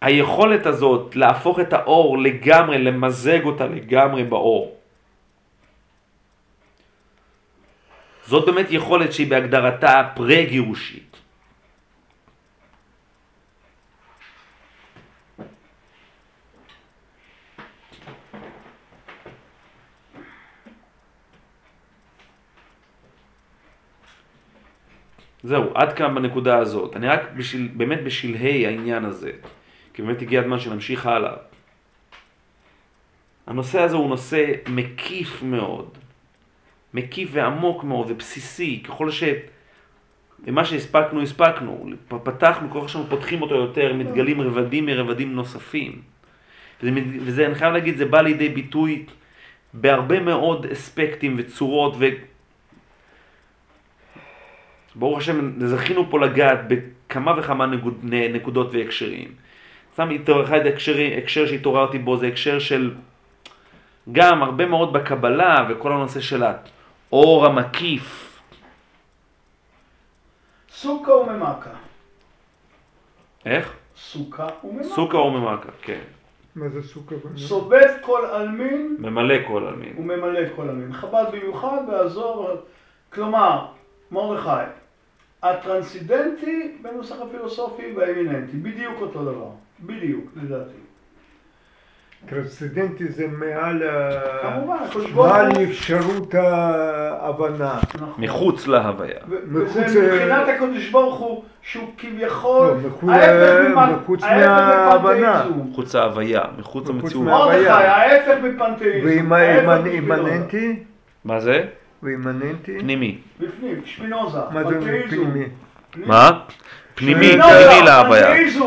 [SPEAKER 1] היכולת הזאת להפוך את האור לגמרי, למזג אותה לגמרי באור. זאת באמת יכולת שהיא בהגדרתה פרה-גירושית. זהו, עד כאן בנקודה הזאת. אני רק בשביל, באמת בשלהי העניין הזה, כי באמת הגיע הזמן שנמשיך הלאה. הנושא הזה הוא נושא מקיף מאוד, מקיף ועמוק מאוד ובסיסי, ככל ש... ומה שהספקנו, הספקנו. פתחנו, ככל שאנחנו פותחים אותו יותר, מתגלים רבדים מרבדים נוספים. וזה, וזה, אני חייב להגיד, זה בא לידי ביטוי בהרבה מאוד אספקטים וצורות, ו... ברוך השם, זכינו פה לגעת בכמה וכמה נקוד, נקודות והקשרים. סתם אחד הקשר, הקשר שהתעוררתי בו זה הקשר של גם הרבה מאוד בקבלה וכל הנושא של האור המקיף.
[SPEAKER 2] סוכה וממכה.
[SPEAKER 1] איך?
[SPEAKER 2] סוכה וממכה.
[SPEAKER 1] סוכה וממכה, כן.
[SPEAKER 3] מה זה סוכה וממכה?
[SPEAKER 2] סובב כל עלמין
[SPEAKER 1] ממלא כל עלמין.
[SPEAKER 2] וממלא כל עלמין. חב"ד במיוחד באזור, כלומר, מרדכי, הטרנסידנטי בנוסח הפילוסופי והאמיננטי, בדיוק אותו דבר, בדיוק, לדעתי.
[SPEAKER 3] טרנסצדנטי זה מעל אפשרות ההבנה.
[SPEAKER 2] נכון.
[SPEAKER 1] מחוץ להוויה.
[SPEAKER 3] ל-
[SPEAKER 2] מבחינת הקדוש ברוך הוא, שהוא כביכול,
[SPEAKER 3] לא, מחוץ- מההבנה.
[SPEAKER 1] מחוץ להוויה, מחוץ.
[SPEAKER 3] מה-
[SPEAKER 2] מרדכי. ההפך מפנתאיזם.
[SPEAKER 3] ואימננטי?
[SPEAKER 1] מה זה?
[SPEAKER 3] ואימננטי?
[SPEAKER 1] פנימי.
[SPEAKER 2] בפנים, שפינוזה,
[SPEAKER 3] מה זה. פנימי?
[SPEAKER 1] מה? פנימי, פנימי להוויה.
[SPEAKER 2] תקשיב.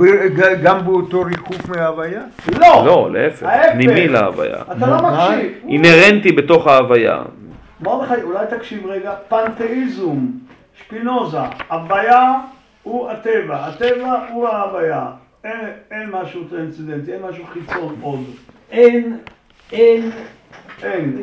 [SPEAKER 3] ג- ג- גם באותו ריחוף מההוויה?
[SPEAKER 2] לא,
[SPEAKER 1] לא, להפך. פנימי להוויה.
[SPEAKER 2] אתה לא? מקשיב.
[SPEAKER 1] אינהרנטי בתוך ההוויה.
[SPEAKER 2] מרדכי, אולי תקשיב רגע, פנתאיזם, שפינוזה, הוויה הוא הטבע, הטבע הוא ההוויה. אין, אין משהו טרנסצדנטי, אין משהו חיצון עוד.
[SPEAKER 4] אין, אין,
[SPEAKER 2] אין.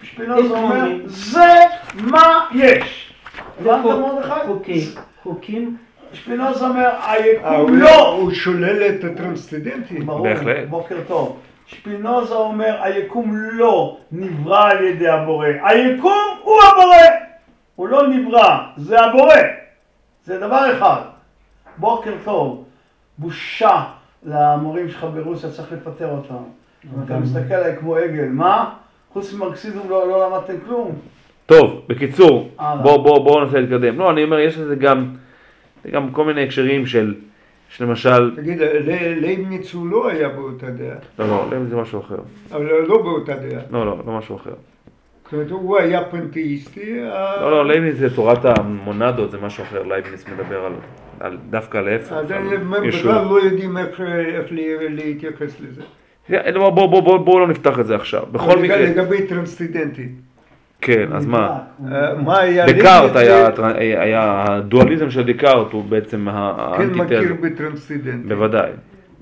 [SPEAKER 4] אין
[SPEAKER 2] שפינוזה אומר, זה מה יש. הבנת
[SPEAKER 4] חוק-
[SPEAKER 2] מרדכי?
[SPEAKER 4] חוקים, חוקים,
[SPEAKER 2] שפינוזה אומר,
[SPEAKER 3] אה,
[SPEAKER 2] היקום
[SPEAKER 3] הוא-
[SPEAKER 2] לא.
[SPEAKER 3] הוא שולל את הטרנסצדנטי.
[SPEAKER 2] ברור,
[SPEAKER 1] בהחלט.
[SPEAKER 2] בוקר טוב. שפינוזה אומר, היקום לא נברא על ידי הבורא. היקום הוא הבורא. הוא לא נברא, זה הבורא. זה דבר אחד. בוקר טוב. בושה למורים שלך ברוסיה, צריך לפטר אותם. אתה מסתכל עליי כמו עגל, מה? חוץ ממרקסיזם לא, לא למדתם כלום.
[SPEAKER 1] טוב, בקיצור. בואו בוא, בוא ננסה להתקדם. לא, אני אומר, יש לזה גם, גם כל מיני הקשרים של, שלמשל,
[SPEAKER 3] תגיד, לייבניץ הוא לא היה באותה דעה,
[SPEAKER 1] לא, לא, לא, זה משהו אחר.
[SPEAKER 3] אבל לא באותה דעה.
[SPEAKER 1] לא, לא, לא משהו אחר.
[SPEAKER 3] זאת אומרת, הוא היה פנתאיסטי. ה-
[SPEAKER 1] לא, לא, לייבניץ זה תורת המונדות, זה משהו אחר. לייבניץ מדבר על, על דווקא על ישות.
[SPEAKER 3] בכלל לא יודעים איך איך לה- להתייחס לזה.
[SPEAKER 1] בואו בוא, בוא, בוא, בוא לא נפתח את זה עכשיו. בכל מקרה,
[SPEAKER 3] לגבי טרנסצנדנטי.
[SPEAKER 1] כן, אז מה?
[SPEAKER 3] אה, מה היה...
[SPEAKER 1] דקארט היה, הדואליזם של דקארט הוא בעצם ה-
[SPEAKER 3] כן מכיר
[SPEAKER 1] האנטיתזה.
[SPEAKER 3] בטרנסצנדנטי.
[SPEAKER 1] בוודאי.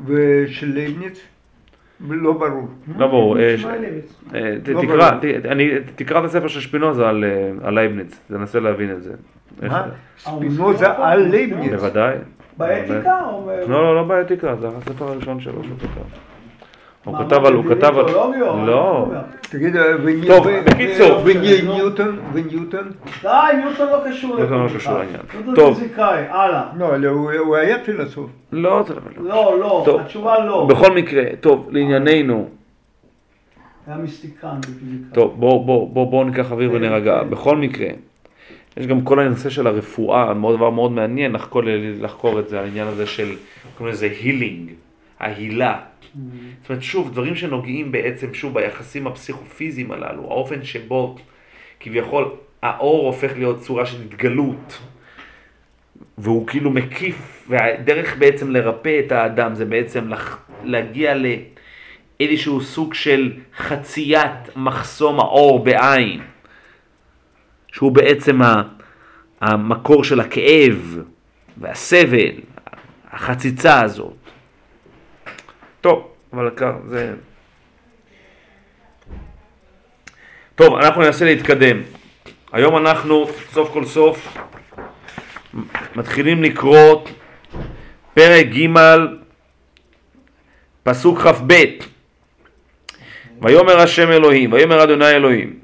[SPEAKER 3] ושל לייבניץ? לא ברור.
[SPEAKER 1] לא ברור. אה. אה,
[SPEAKER 3] לא
[SPEAKER 1] תקרא,
[SPEAKER 3] ברור.
[SPEAKER 1] ת- אני- תקרא את הספר של שפינוזה על לייבניץ, תנסה להבין את זה.
[SPEAKER 3] מה?
[SPEAKER 1] זה.
[SPEAKER 3] ספינוזה על לייבניץ.
[SPEAKER 1] בוודאי.
[SPEAKER 2] באתיקה
[SPEAKER 1] לא, לא, לא באתיקה, זה הספר הראשון שלו שהוא כתב. הוא כתב על, הוא כתב על... לא.
[SPEAKER 3] תגיד, אה,
[SPEAKER 1] טוב, בקיצור.
[SPEAKER 3] וניוטון? וניוטון?
[SPEAKER 2] די, ניוטון לא קשור
[SPEAKER 1] ניוטון לא קשור. לעניין.
[SPEAKER 2] ניוטון
[SPEAKER 1] טוב.
[SPEAKER 2] פיזיקאי, הלאה.
[SPEAKER 3] לא, לא, הוא היה פילוסוף.
[SPEAKER 1] לא, זה לא.
[SPEAKER 2] לא, לא. התשובה לא.
[SPEAKER 1] בכל מקרה, טוב, לענייננו,
[SPEAKER 2] היה מיסטיקן בפיזיקה.
[SPEAKER 1] טוב, בואו בוא, בוא, בוא ניקח אוויר
[SPEAKER 2] כן,
[SPEAKER 1] ונירגע.
[SPEAKER 2] כן.
[SPEAKER 1] בכל מקרה, יש גם כל הנושא של הרפואה, מאוד דבר מאוד מעניין לחקור, לחקור את זה, העניין הזה של, קוראים לזה הילינג, ההילה. זאת אומרת, שוב, דברים שנוגעים בעצם, שוב, ביחסים הפסיכופיזיים הללו, האופן שבו כביכול האור הופך להיות צורה של התגלות, והוא כאילו מקיף, והדרך בעצם לרפא את האדם זה בעצם לח... להגיע לאיזשהו סוג של חציית מחסום האור בעין, שהוא בעצם ה... המקור של הכאב והסבל, החציצה הזאת. טוב, אבל זה... טוב, אנחנו ננסה להתקדם. היום אנחנו, סוף כל סוף, מתחילים לקרוא פרק ג', פסוק כ"ב. ויאמר השם אלוהים, ויאמר אדוני אלוהים,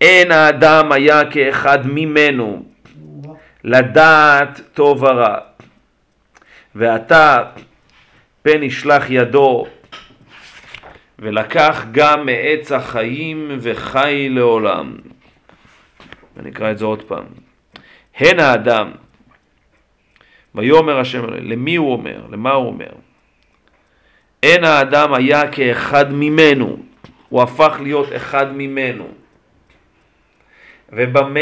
[SPEAKER 1] אין האדם היה כאחד ממנו, לדעת טוב ורע. ועתה פן ישלח ידו, ולקח גם מעץ החיים וחי לעולם. ונקרא את זה עוד פעם. הן האדם. ויאמר השם למי הוא אומר? למה הוא אומר? אין האדם היה כאחד ממנו, הוא הפך להיות אחד ממנו. ובמה,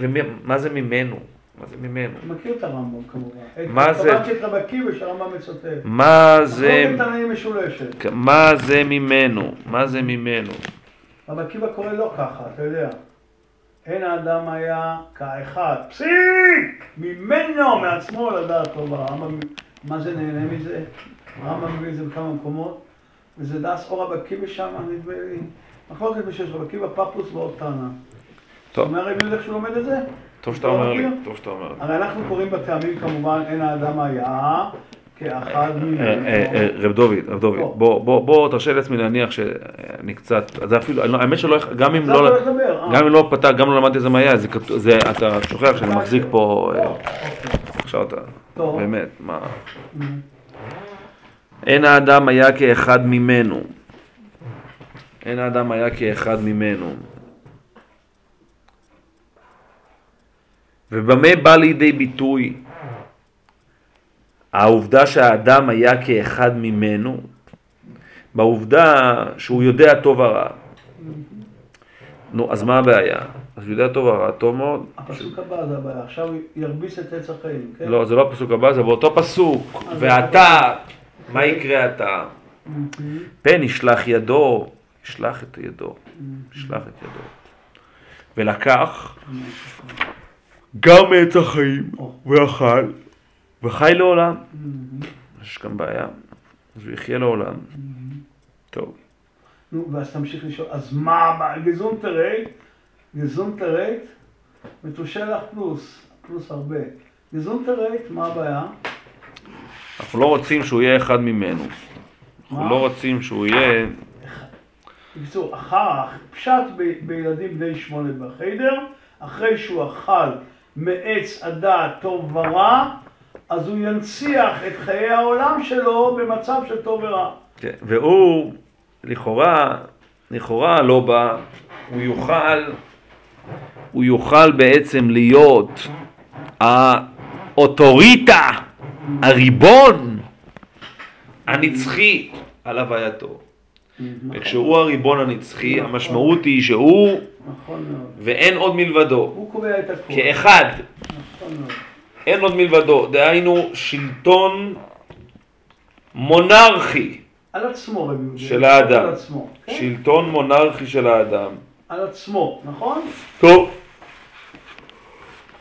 [SPEAKER 1] ומה מה זה ממנו? מה זה ממנו?
[SPEAKER 2] אתה מכיר את הרמב"ם כמובן.
[SPEAKER 1] מה זה?
[SPEAKER 2] את רבי עקיבא שהרמב"ם מצטט.
[SPEAKER 1] מה זה. מה זה ממנו? מה זה ממנו?
[SPEAKER 2] רבי עקיבא קורא לא ככה, אתה יודע. אין האדם היה כאחד. פסיק! ממנו, מעצמו לדעת טוב. הרמב"ם, מה זה נהנה מזה? הרמב"ם מביא את זה בכמה מקומות. וזה דס או רבי עקיבא שם, נדמה לי. מחלוקת בשש רבי עקיבא, פפוס ועוד טענה.
[SPEAKER 1] טוב.
[SPEAKER 2] אומר רבי יהודה שהוא לומד את זה?
[SPEAKER 1] טוב שאתה
[SPEAKER 2] לא
[SPEAKER 1] אומר לי? טוב שאתה אומר לי.
[SPEAKER 2] הרי אנחנו קוראים בטעמים כמובן, אין האדם היה.
[SPEAKER 1] אה, אה, אה, רב דוד, רב דוד,
[SPEAKER 2] בוא.
[SPEAKER 1] תרשה לעצמי להניח שאני קצת, זה אפילו, לא- האמת שלא, גם אם לא,
[SPEAKER 2] אה.
[SPEAKER 1] גם אם לא פתח, גם לא למדתי איזה מה היה, אתה שוכח שאני מחזיק פה,
[SPEAKER 2] אוקיי.
[SPEAKER 1] עכשיו אתה. באמת, מה,
[SPEAKER 2] Mm.
[SPEAKER 1] אין האדם היה כאחד ממנו, אין האדם היה כאחד ממנו. ובמה בא לידי ביטוי העובדה שהאדם היה כאחד ממנו? בעובדה שהוא יודע טוב ורע. נו, אז מה הבעיה? אז הוא יודע טוב ורע, טוב מאוד.
[SPEAKER 2] הפסוק הבא זה הבעיה, עכשיו הוא ירביץ את עץ החיים, כן?
[SPEAKER 1] לא, זה לא הפסוק הבא, זה באותו פסוק. ואתה, מה יקרה אתה? פן ישלח ידו, ישלח את ידו, ישלח את ידו. ולקח גם מעץ החיים, ואכל, וחי לעולם. יש כאן בעיה, אז הוא יחיה לעולם. טוב.
[SPEAKER 2] נו, ואז תמשיך לשאול, אז מה הבעיה? געזונטערהייט, געזונטערהייט, מתושלח פלוס, פלוס הרבה. געזונטערהייט, מה הבעיה?
[SPEAKER 1] אנחנו לא רוצים שהוא יהיה אחד ממנו. אנחנו? לא רוצים שהוא יהיה...
[SPEAKER 2] בקיצור, אחר, פשט בילדים בני שמונה בחיידר, אחרי שהוא אכל מעץ הדעת טוב ורע, אז הוא ינציח את חיי העולם שלו במצב של טוב ורע.
[SPEAKER 1] כן, והוא, לכאורה, לכאורה לא בא, הוא יוכל, הוא יוכל בעצם להיות האוטוריטה, הריבון הנצחי על הווייתו. וכשהוא הריבון הנצחי, המשמעות היא שהוא
[SPEAKER 2] נכון.
[SPEAKER 1] ואין עוד מלבדו,
[SPEAKER 2] הוא קובע את הכול.
[SPEAKER 1] כאחד,
[SPEAKER 2] נכון.
[SPEAKER 1] אין עוד מלבדו, דהיינו שלטון מונרכי,
[SPEAKER 2] על עצמו.
[SPEAKER 1] של האדם.
[SPEAKER 2] על עצמו. כן?
[SPEAKER 1] שלטון מונרכי של האדם.
[SPEAKER 2] על עצמו, נכון?
[SPEAKER 1] טוב,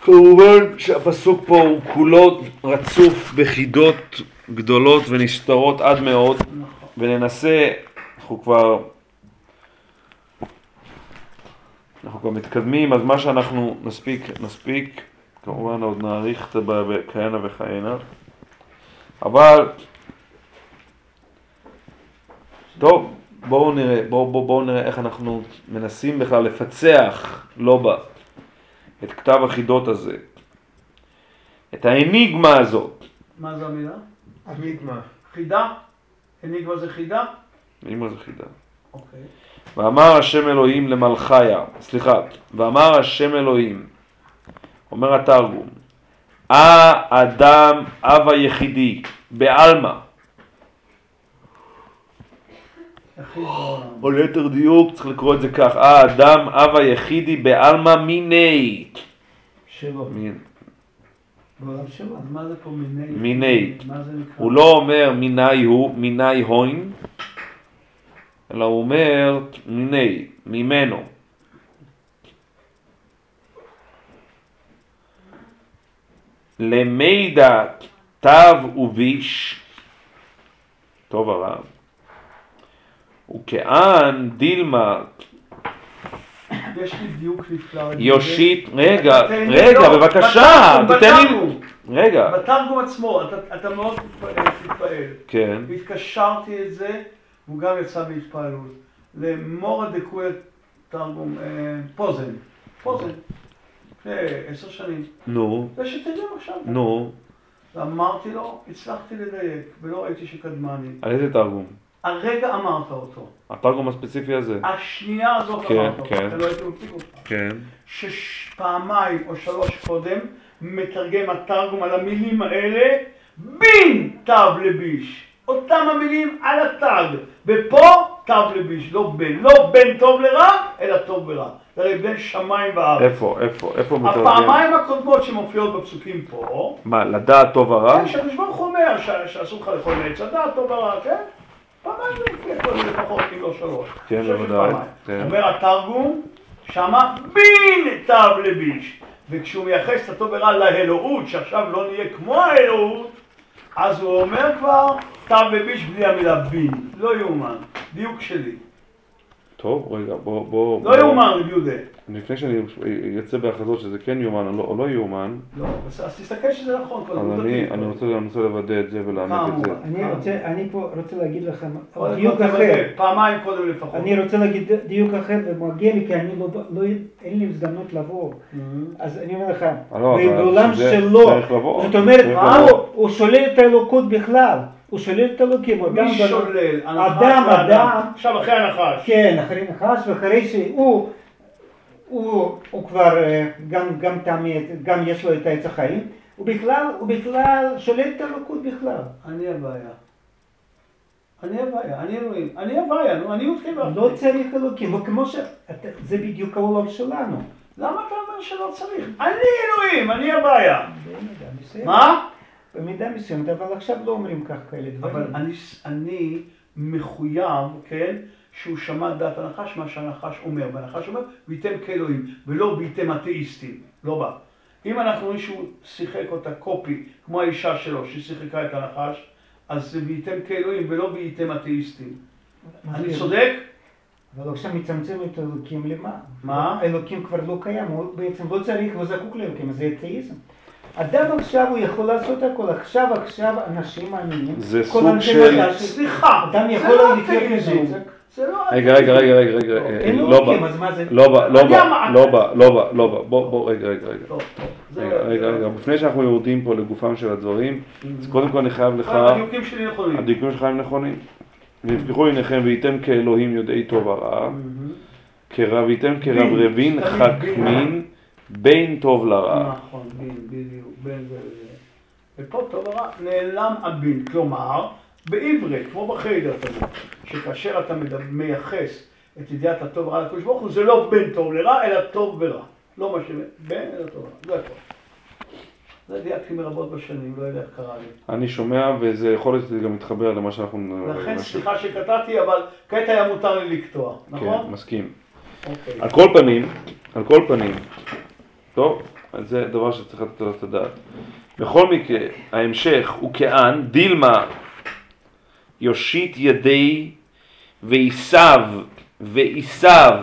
[SPEAKER 1] כמובן שהפסוק פה הוא כולו רצוף בחידות גדולות ונסתרות עד מאוד,
[SPEAKER 2] נכון.
[SPEAKER 1] וננסה, אנחנו כבר, אנחנו כבר מתקדמים, אז מה שאנחנו נספיק, נספיק, כמובן עוד נאריך את זה בכהנה וכהנה, אבל, טוב, בואו נראה, בואו בוא, בוא נראה איך אנחנו מנסים בכלל לפצח, לא בה, את כתב החידות הזה, את האניגמה הזאת,
[SPEAKER 2] מה זה המילה?
[SPEAKER 3] אניגמה.
[SPEAKER 2] חידה? אניגמה זה חידה?
[SPEAKER 1] אניגמה זה חידה.
[SPEAKER 2] אוקיי.
[SPEAKER 1] ואמר השם אלוהים למלכיה, סליחה, ואמר השם אלוהים, אומר התרגום, האדם אב היחידי, בעלמא. או ליתר דיוק צריך לקרוא את זה כך, האדם אב היחידי בעלמא מיני,
[SPEAKER 4] שבע.
[SPEAKER 2] מיני?
[SPEAKER 1] הוא לא אומר מיני הוא, מיני הוין, אלא הוא אומר מיני, ממנו. למידע תו וביש, טוב הרב, וכאן דילמה
[SPEAKER 2] יש לי דיוק נפלא.
[SPEAKER 1] יושיט, רגע, רגע,
[SPEAKER 2] לא,
[SPEAKER 1] בבקשה, תיתן לי. רגע,
[SPEAKER 2] בתרגום עצמו, אתה- מאוד תתפעל- תתפעל.
[SPEAKER 1] כן,
[SPEAKER 2] התקשרתי את זה, והוא גם יצא בהתפעלות, למורה דקויה תרגום, אה, פוזן, פוזן, לפני עשר שנים.
[SPEAKER 1] נו,
[SPEAKER 2] זה שתדעו עכשיו.
[SPEAKER 1] נו,
[SPEAKER 2] ואמרתי לו, הצלחתי לדייק, ולא ראיתי שקדמני.
[SPEAKER 1] על איזה תרגום?
[SPEAKER 2] הרגע אמרת אותו.
[SPEAKER 1] התרגום הספציפי הזה.
[SPEAKER 2] השנייה הזאת
[SPEAKER 1] כן,
[SPEAKER 2] אמרת אותו,
[SPEAKER 1] כן.
[SPEAKER 2] אתה לא הייתי מפיק אותך.
[SPEAKER 1] כן.
[SPEAKER 2] שפעמיים או שלוש קודם מתרגם התרגום על המילים האלה, בין תו לביש. אותם המילים על התג, ופה תו לביש, לא בין, לא בין טוב לרע, אלא טוב ורע. זה הרי בין שמיים וארץ.
[SPEAKER 1] איפה, איפה, איפה מתרגם?
[SPEAKER 2] הפעמיים הקודמות שמופיעות בפסוקים פה,
[SPEAKER 1] מה, לדעת טוב ורע?
[SPEAKER 2] כן, שהקדוש ברוך הוא אומר שאסור לך לאכול מעץ הדעת טוב ורע, כן? פעמיים זה מופיע קודם לפחות, אם לא שלוש.
[SPEAKER 1] כן, בוודאי. כן.
[SPEAKER 2] אומר התרגום, שמה בין תו לביש. וכשהוא מייחס את הטוב ורע לאלוהות, שעכשיו לא נהיה כמו האלוהות, אז הוא אומר כבר תו וביש בלי המילה בין. לא יאומן. דיוק שלי.
[SPEAKER 1] טוב, רגע, בוא, בוא...
[SPEAKER 2] לא
[SPEAKER 1] בוא-
[SPEAKER 2] יאומן, רבי יהודה.
[SPEAKER 1] לפני שאני אצא בהכרזות שזה כן יאומן או לא, או לא יאומן,
[SPEAKER 2] לא, אז תסתכל שזה נכון.
[SPEAKER 1] אז
[SPEAKER 2] עובדתית.
[SPEAKER 1] אני, אני רוצה, אני רוצה לוודא את זה ולאמת את זה.
[SPEAKER 4] אני רוצה, אני פה רוצה להגיד לכם דיוק אחר.
[SPEAKER 2] פעמיים קודם לפחות.
[SPEAKER 4] אני רוצה להגיד דיוק אחר ומגיע לי כי אני לא, לא, אין לי הזדמנות לבוא. אז אני אומר לך,
[SPEAKER 1] אה, לא, אבל
[SPEAKER 4] בעולם שלו. זאת אומרת, הוא שולל את האלוקות בכלל, הוא שולל את האלוקים, אדם,
[SPEAKER 2] מי שולל? הנחש
[SPEAKER 4] אדם. אדם,
[SPEAKER 2] עכשיו אחרי הנחש.
[SPEAKER 4] כן, אחרי נחש ואחרי שהוא, הוא, הוא כבר אה, גם, גם טעמי, גם יש לו את העץ החיים, הוא בכלל, הוא בכלל שולל את האלוקות בכלל.
[SPEAKER 2] אני הבעיה. אני הבעיה, אני אלוהים. אני הבעיה, נו, אני מתחיל
[SPEAKER 4] לא צריך אלוקים, וכמו ש... זה בדיוק העולם שלנו.
[SPEAKER 2] למה אתה אומר שלא צריך? אני אלוהים, אני הבעיה. מה?
[SPEAKER 4] במידה מסוימת, אבל עכשיו לא אומרים כך כאלה דברים.
[SPEAKER 2] אבל אני, אני מחויב, כן, שהוא שמע דעת הנחש, מה שהנחש אומר. והנחש אומר, וייתם כאלוהים, ולא וייתם אתאיסטים. לא בא. אם אנחנו רואים שהוא שיחק אותה קופי, כמו האישה שלו, ששיחקה את הנחש, אז זה וייתם כאלוהים, ולא וייתם אתאיסטים. אני צודק?
[SPEAKER 4] אבל עכשיו מצמצם את האלוקים למה?
[SPEAKER 2] מה?
[SPEAKER 4] האלוקים כבר לא קיים, הוא בעצם לא צריך, לא זקוק לאלוקים, זה אתאיזם. אדם עכשיו הוא יכול לעשות הכל, עכשיו עכשיו אנשים מאמינים.
[SPEAKER 1] זה
[SPEAKER 4] כל
[SPEAKER 1] סוג של-
[SPEAKER 2] סליחה,
[SPEAKER 4] אדם יכול
[SPEAKER 2] לא
[SPEAKER 4] לחיות. מזה.
[SPEAKER 2] זה לא
[SPEAKER 1] רגע, רגע, רגע, רגע, רגע, רגע,
[SPEAKER 4] אין
[SPEAKER 1] לא בא? לא בא, לא בא, לא בא, לא בא, לא בא, בוא, בוא, רגע, רגע, רגע. רגע,
[SPEAKER 2] לא-
[SPEAKER 1] רגע,
[SPEAKER 2] לא-
[SPEAKER 1] לפני שאנחנו יורדים פה לגופם של הדברים, אז קודם כל אני חייב לך,
[SPEAKER 2] הדיוקים שלי נכונים.
[SPEAKER 1] הדיוקים שלך הם נכונים. ויפקחו עיניכם וייתם כאלוהים יודעי טוב ורע, כרב וייתם כרב
[SPEAKER 2] בין,
[SPEAKER 1] רבין חק
[SPEAKER 2] בין.
[SPEAKER 1] טוב לרע.
[SPEAKER 2] נכון, בין, בדיוק, בין. ופה טוב ורע, נעלם הבין, כלומר, בעברית, כמו בחיידר תמיד, שכאשר אתה מייחס את ידיעת הטוב ורע לקדוש ברוך הוא, זה לא בין טוב לרע, אלא טוב ורע. לא מה ש... בין, אלא טוב ורע, זה הכל. זה דייקתי מרבות בשנים, לא יודע איך קרה לי.
[SPEAKER 1] אני שומע וזה יכול להיות שזה גם מתחבר למה שאנחנו...
[SPEAKER 2] לכן סליחה שקטעתי, אבל כעת היה מותר לי לקטוע,
[SPEAKER 1] כן,
[SPEAKER 2] נכון?
[SPEAKER 1] מסכים.
[SPEAKER 2] אוקיי.
[SPEAKER 1] על כל פנים, על כל פנים, טוב, אז זה דבר שצריך לתת עליו את הדעת. בכל מקרה, ההמשך הוא כען, דילמה, יושיט ידי ועיסב ועיסב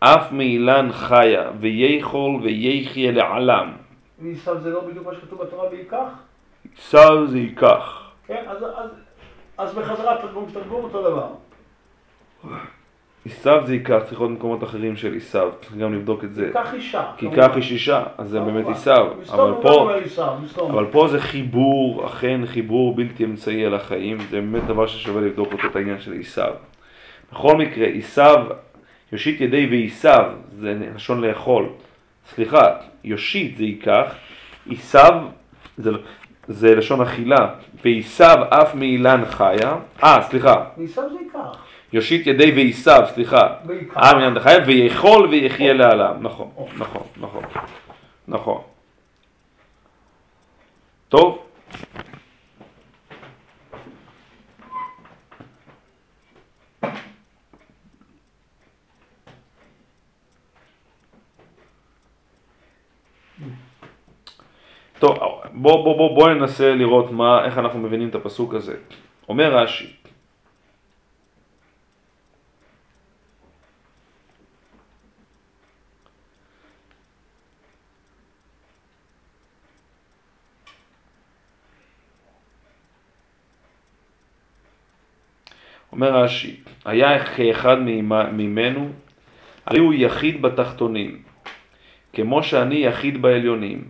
[SPEAKER 1] אף מאילן חיה ויכול ויחיה לעלם.
[SPEAKER 2] ועשיו זה לא בדיוק מה שכתוב בתורה וייקח?
[SPEAKER 1] עיסב זה ייקח.
[SPEAKER 2] כן, אז, אז, אז בחזרה תרגום, תרגום אותו דבר.
[SPEAKER 1] עיסב זה ייקח, צריך להיות במקומות אחרים של עיסב, צריך גם לבדוק את זה.
[SPEAKER 2] קח אישה.
[SPEAKER 1] כי. כך היא שישה, אז זה באמת.
[SPEAKER 2] מסתום
[SPEAKER 1] אבל פה...
[SPEAKER 2] עשיו.
[SPEAKER 1] אבל פה זה חיבור, אכן חיבור בלתי אמצעי על החיים, זה באמת דבר ששווה לבדוק אותו, את העניין של עשיו. בכל מקרה, עשיו, יושיט ידי ועשיו, זה לשון לאכול. סליחה, יושיט זה ייקח, עשיו זה, זה לשון אכילה, ועשיו אף מאילן חיה, אה, סליחה,
[SPEAKER 2] עשיו זה ייקח.
[SPEAKER 1] יושיט ידי ועשיו, סליחה. אה מאילן חיה, ויכול ויחיה לעלם, נכון, נכון, נכון, נכון. טוב, טוב, בוא, בוא, בוא, בוא ננסה לראות מה, איך אנחנו מבינים את הפסוק הזה. אומר רש"י, אומר רש"י, היה כאחד ממ- ממנו, הרי הוא יחיד בתחתונים, כמו שאני יחיד בעליונים.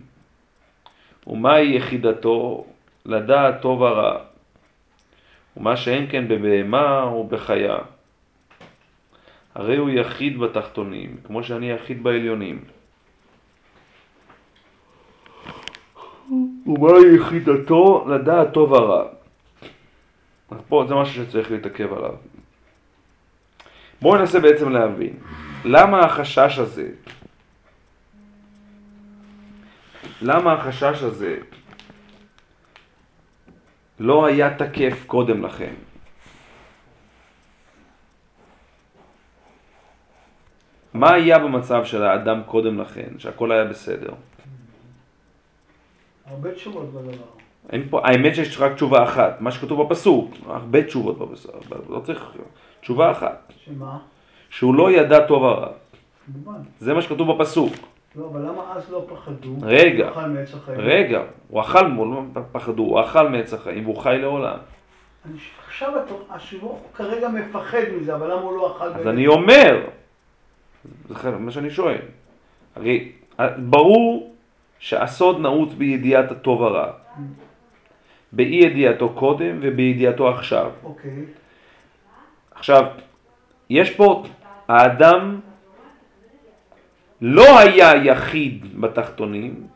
[SPEAKER 1] ומהי יחידתו? לדעת טוב ורע. ומה שאין כן בבהמה או בחיה. הרי הוא יחיד בתחתונים, כמו שאני יחיד בעליונים. ומהי יחידתו לדעת טוב ורע. פה זה משהו שצריך להתעכב עליו. בואו ננסה בעצם להבין, למה החשש הזה, למה החשש הזה לא היה תקף קודם לכן? מה היה במצב של האדם קודם לכן, שהכל היה בסדר?
[SPEAKER 2] הרבה תשובות בדבר.
[SPEAKER 1] אין פה, האמת שיש רק תשובה אחת, מה שכתוב בפסוק, הרבה תשובות בפסוק, לא צריך תשובה אחת,
[SPEAKER 2] שמה?
[SPEAKER 1] שהוא לא ידע טוב
[SPEAKER 2] מובן.
[SPEAKER 1] זה מה שכתוב בפסוק,
[SPEAKER 2] לא, אבל למה אז לא פחדו?
[SPEAKER 1] רגע. רגע, הוא אכל, לא פחדו, הוא אכל מעץ החיים והוא חי לעולם,
[SPEAKER 2] עכשיו השיווק כרגע מפחד מזה, אבל למה הוא לא אכל?
[SPEAKER 1] אז? אני אומר, זה מה שאני שואל, הרי ברור שהסוד נעוץ בידיעת הטוב הרע, באי ידיעתו קודם ובידיעתו עכשיו.
[SPEAKER 2] אוקיי.
[SPEAKER 1] עכשיו, יש פה, האדם לא היה יחיד בתחתונים,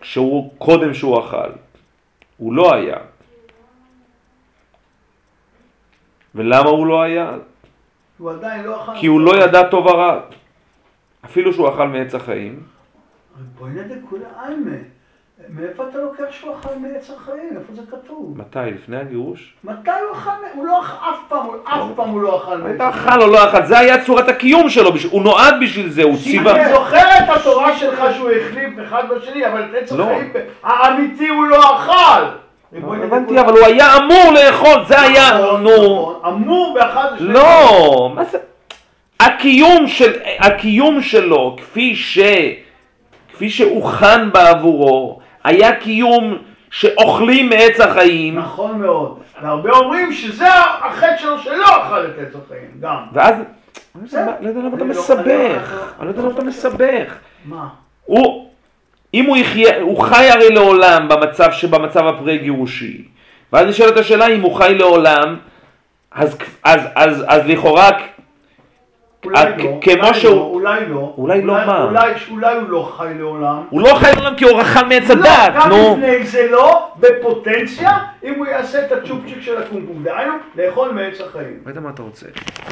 [SPEAKER 1] כשהוא, קודם שהוא אכל. הוא לא היה. ולמה הוא לא היה?
[SPEAKER 2] הוא עדיין לא אכל.
[SPEAKER 1] כי הוא לא ידע טוב ורע. אפילו שהוא אכל מעץ החיים.
[SPEAKER 2] מאיפה אתה לוקח שהוא אכל מעץ החיים? איפה זה כתוב?
[SPEAKER 1] מתי? לפני הגירוש?
[SPEAKER 2] מתי הוא אכל? הוא לא אכל, אף פעם, אף פעם הוא לא אכל מעץ
[SPEAKER 1] היית אכל או לא אכל, זה היה צורת הקיום שלו, הוא נועד בשביל זה, הוא ציווה.
[SPEAKER 2] אני זוכר את התורה שלך שהוא החליף אחד בשני, אבל את עץ
[SPEAKER 1] לא.
[SPEAKER 2] החיים האמיתי הוא לא אכל. נדע
[SPEAKER 1] הבנתי, אבל הוא היה אמור לאכול, זה היה,
[SPEAKER 2] נכון,
[SPEAKER 1] נו.
[SPEAKER 2] נכון. אמור באחד לשני.
[SPEAKER 1] לא, מה זה? הקיום שלו, כפי, ש, כפי שהוכן בעבורו, היה קיום שאוכלים מעץ החיים,
[SPEAKER 2] נכון מאוד. והרבה אומרים שזה החטא שלו שלא אכל את עץ החיים, גם.
[SPEAKER 1] ואז, אני לא. יודע- לא למה אתה
[SPEAKER 2] לא-
[SPEAKER 1] מסבך,
[SPEAKER 2] אני לא-
[SPEAKER 1] אני לא יודע למה אתה מסבך.
[SPEAKER 2] מה?
[SPEAKER 1] הוא, אם הוא יחיה, הוא חי הרי לעולם במצב שבמצב הפרה גירושי. ואז נשאלת השאלה אם הוא חי לעולם, אז, אז, אז, אז לכאורה,
[SPEAKER 2] אולי
[SPEAKER 1] אה,
[SPEAKER 2] לא,
[SPEAKER 1] כמו
[SPEAKER 2] אולי
[SPEAKER 1] שהוא-
[SPEAKER 2] לא, אולי לא.
[SPEAKER 1] אולי לא מה?
[SPEAKER 2] אולי, הוא לא חי לעולם.
[SPEAKER 1] הוא לא חי לעולם כי הוא אכל מעץ
[SPEAKER 2] לא, גם
[SPEAKER 1] נו.
[SPEAKER 2] לפני זה לא, בפוטנציה, אם הוא יעשה את הצ'ופצ'יק של הקומקום. דהיינו, לאכול מעץ החיים.
[SPEAKER 1] לא יודע מה אתה רוצה.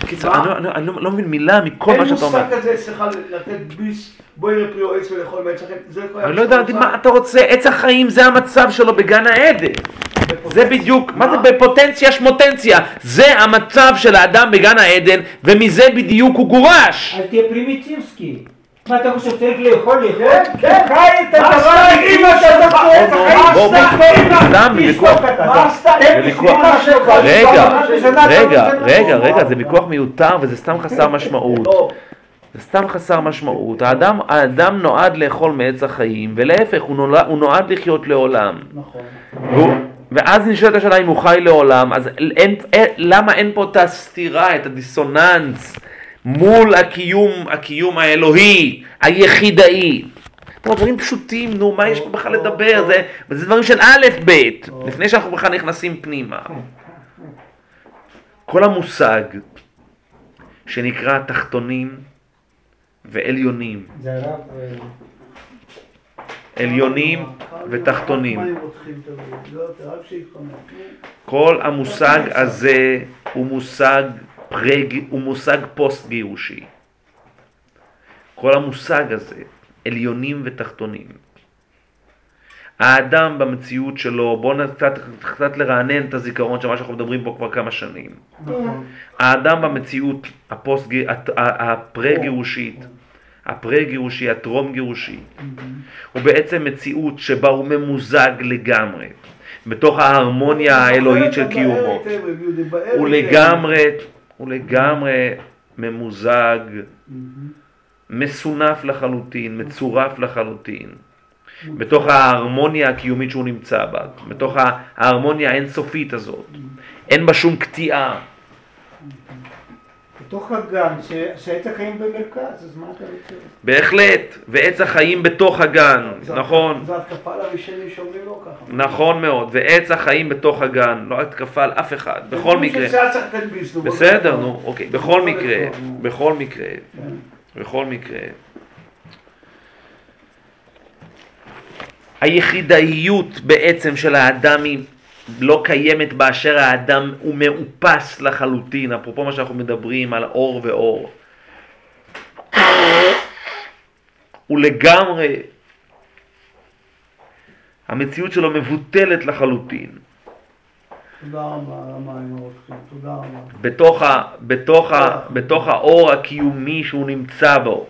[SPEAKER 1] קיצר? אני לא- לא- לא לא מבין מילה מכל
[SPEAKER 2] אין
[SPEAKER 1] מה שאתה אומר.
[SPEAKER 2] מושג כזה אצלך לתת ביס, בואי נראה פרי או עץ ולאכול מעץ החיים. זה לא
[SPEAKER 1] אני לא יודע מה אתה רוצה, עץ החיים זה המצב שלו בגן העדן. זה בדיוק, מה זה בפוטנציה שמוטנציה? זה המצב של האדם בגן העדן, ומזה בדיוק הוא גורש.
[SPEAKER 4] אל תהיה פרימיטיבסקי. מה אתה חושב, צריך לאכול, לאכול?
[SPEAKER 2] כן, כן.
[SPEAKER 4] חי את
[SPEAKER 2] מה
[SPEAKER 4] הדבר
[SPEAKER 2] עשתה
[SPEAKER 4] האמיתי
[SPEAKER 2] אמא
[SPEAKER 4] שאתה
[SPEAKER 2] שלך?
[SPEAKER 4] רוצה, את
[SPEAKER 1] בוא,
[SPEAKER 4] החיים
[SPEAKER 1] בוא,
[SPEAKER 4] שלך,
[SPEAKER 1] בוא,
[SPEAKER 4] אמא,
[SPEAKER 1] סתם
[SPEAKER 4] תשתוק
[SPEAKER 1] בוויכוח. רגע, רגע, רגע. רגע, זה ויכוח מיותר וזה סתם חסר (laughs) משמעות.
[SPEAKER 2] טוב,
[SPEAKER 1] זה סתם חסר משמעות. האדם, האדם נועד לאכול מעץ החיים, ולהפך, הוא נולד, הוא נועד לחיות לעולם.
[SPEAKER 2] נכון.
[SPEAKER 1] והוא, ואז נשאלת השאלה אם הוא חי לעולם, אז אין, אין, למה אין פה את הסתירה, את הדיסוננס מול הקיום, הקיום האלוהי, היחידאי? פה דברים פשוטים, נו, מה יש פה בכלל לדבר? זה, זה דברים של א' ב', לפני שאנחנו בכלל נכנסים פנימה. כל המושג שנקרא תחתונים ועליונים,
[SPEAKER 4] זה הרב, אה,
[SPEAKER 1] עליונים ותחתונים.
[SPEAKER 2] רק מים רותחים תמיד, לא, זה רק שיתחמם.
[SPEAKER 1] כל המושג הזה הוא מושג, פרג, הוא מושג פוסט גירושי. כל המושג הזה, עליונים ותחתונים. האדם במציאות שלו, בואו קצת, קצת לרענן את הזיכרון של מה שאנחנו מדברים פה כבר כמה שנים.
[SPEAKER 2] נכון.
[SPEAKER 1] האדם במציאות הפוסט, הפרה גירושית, הפרה גירושי, הטרום גירושי, הוא בעצם מציאות שבה הוא ממוזג לגמרי, בתוך ההרמוניה האלוהית של קיומו. הוא לגמרי, הוא לגמרי ממוזג, מסונף לחלוטין, מצורף לחלוטין, בתוך ההרמוניה הקיומית שהוא נמצא בה, בתוך ההרמוניה האינסופית הזאת. אין בה שום קטיעה.
[SPEAKER 4] בתוך הגן, ש- שעץ החיים במרכז, אז מה אתה רוצה?
[SPEAKER 1] בהחלט, ועץ החיים בתוך הגן, נכון,
[SPEAKER 2] זה התקפה על הראשונים שאומרים לא ככה.
[SPEAKER 1] נכון מאוד, ועץ החיים בתוך הגן, לא התקפה על אף אחד, בכל מקרה. בסדר, נו, אוקיי, בכל
[SPEAKER 2] בוא
[SPEAKER 1] מקרה. בכל מקרה,
[SPEAKER 2] כן.
[SPEAKER 1] בכל מקרה. היחידאיות בעצם של האדם היא לא קיימת באשר האדם הוא מאופס לחלוטין, אפרופו מה שאנחנו מדברים על אור ואור. הוא לגמרי, המציאות שלו מבוטלת לחלוטין.
[SPEAKER 2] תודה רבה על המים הרותחים, תודה רבה.
[SPEAKER 1] בתוך, ה, בתוך, ה, בתוך האור הקיומי שהוא נמצא בו.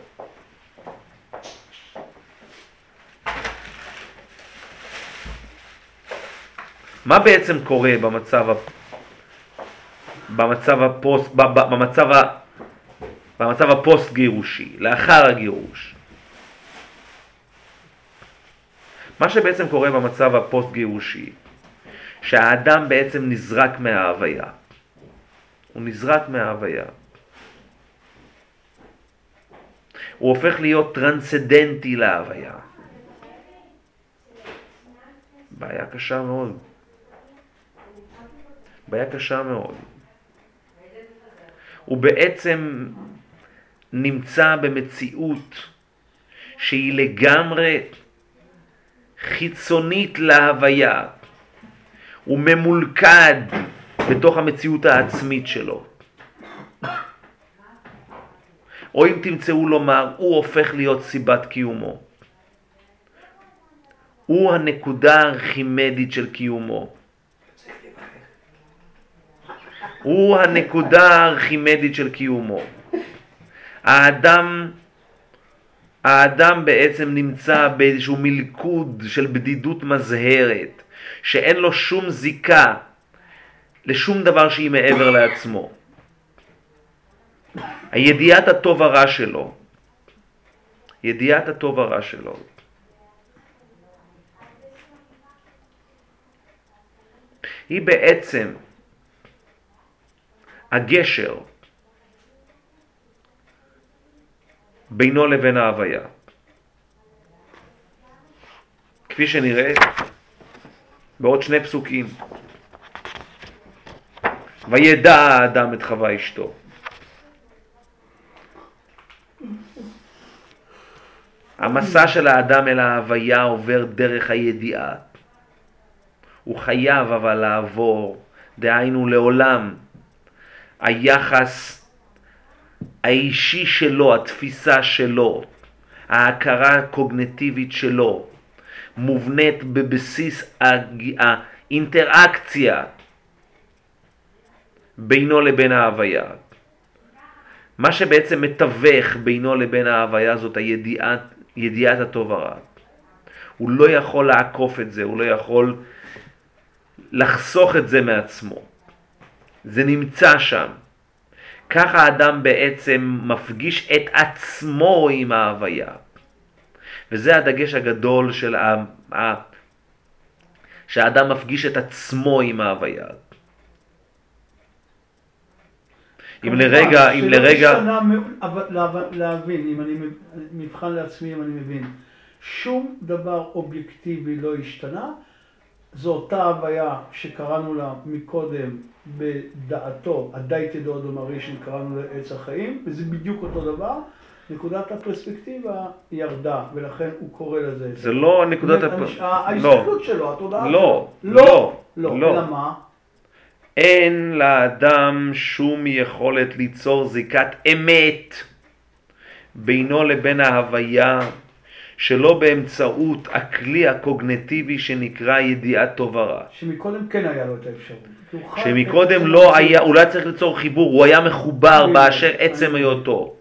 [SPEAKER 1] מה בעצם קורה במצב, ה- במצב, ב- במצב, ה- במצב הפוסט גירושי, לאחר הגירוש? מה שבעצם קורה במצב הפוסט גירושי, שהאדם בעצם נזרק מההוויה. הוא נזרק מההוויה. הוא הופך להיות טרנסצנדנטי להוויה. בעיה קשה מאוד. בעיה קשה מאוד. הוא בעצם נמצא במציאות שהיא לגמרי חיצונית להוויה. הוא ממולכד בתוך המציאות העצמית שלו. או אם תמצאו לומר, הוא הופך להיות סיבת קיומו. הוא הנקודה הארכימדית של קיומו. הוא הנקודה הארכימדית של קיומו. האדם, האדם בעצם נמצא באיזשהו מלכוד של בדידות מזהרת, שאין לו שום זיקה לשום דבר שהיא מעבר לעצמו. הידיעת הטוב הרע שלו, ידיעת הטוב הרע שלו, היא בעצם הגשר בינו לבין ההוויה. כפי שנראה בעוד שני פסוקים. וידע האדם את חווה אשתו. המסע של האדם אל ההוויה עובר דרך הידיעה. הוא חייב אבל לעבור, דהיינו לעולם, היחס האישי שלו, התפיסה שלו, ההכרה הקוגנטיבית שלו, מובנית בבסיס האינטראקציה בינו לבין ההוויה. מה שבעצם מתווך בינו לבין ההוויה זאת הידיעת, ידיעת הטוב הרע. הוא לא יכול לעקוף את זה, הוא לא יכול לחסוך את זה מעצמו. זה נמצא שם. ככה האדם בעצם מפגיש את עצמו עם ההוויה. וזה הדגש הגדול של ה... ה... שהאדם מפגיש את עצמו עם ההוויה. אם לרגע, אם
[SPEAKER 2] שלא
[SPEAKER 1] לרגע,
[SPEAKER 2] השתנה להבין, אם אני מב- מבחן לעצמי, אם אני מבין, שום דבר אובייקטיבי לא השתנה, זו אותה הוויה שקראנו לה מקודם בדעתו, הדייטד אודו מרישן קראנו לעץ החיים, וזה בדיוק אותו דבר, נקודת הפרספקטיבה ירדה, ולכן הוא קורא לזה.
[SPEAKER 1] זה לא נקודת הפ...
[SPEAKER 2] הפ...
[SPEAKER 1] לא,
[SPEAKER 2] ההסתכלות שלו, התודעה
[SPEAKER 1] לא,
[SPEAKER 2] שלו.
[SPEAKER 1] לא,
[SPEAKER 2] לא,
[SPEAKER 1] לא.
[SPEAKER 2] אלא מה?
[SPEAKER 1] אין לאדם שום יכולת ליצור זיקת אמת בינו לבין ההוויה שלא באמצעות הכלי הקוגנטיבי שנקרא ידיעת טוב ורע.
[SPEAKER 2] שמקודם כן היה לו את האפשרות.
[SPEAKER 1] שמקודם לא. היה, הוא לא היה צריך ליצור חיבור, הוא היה מחובר באשר עצם היותו.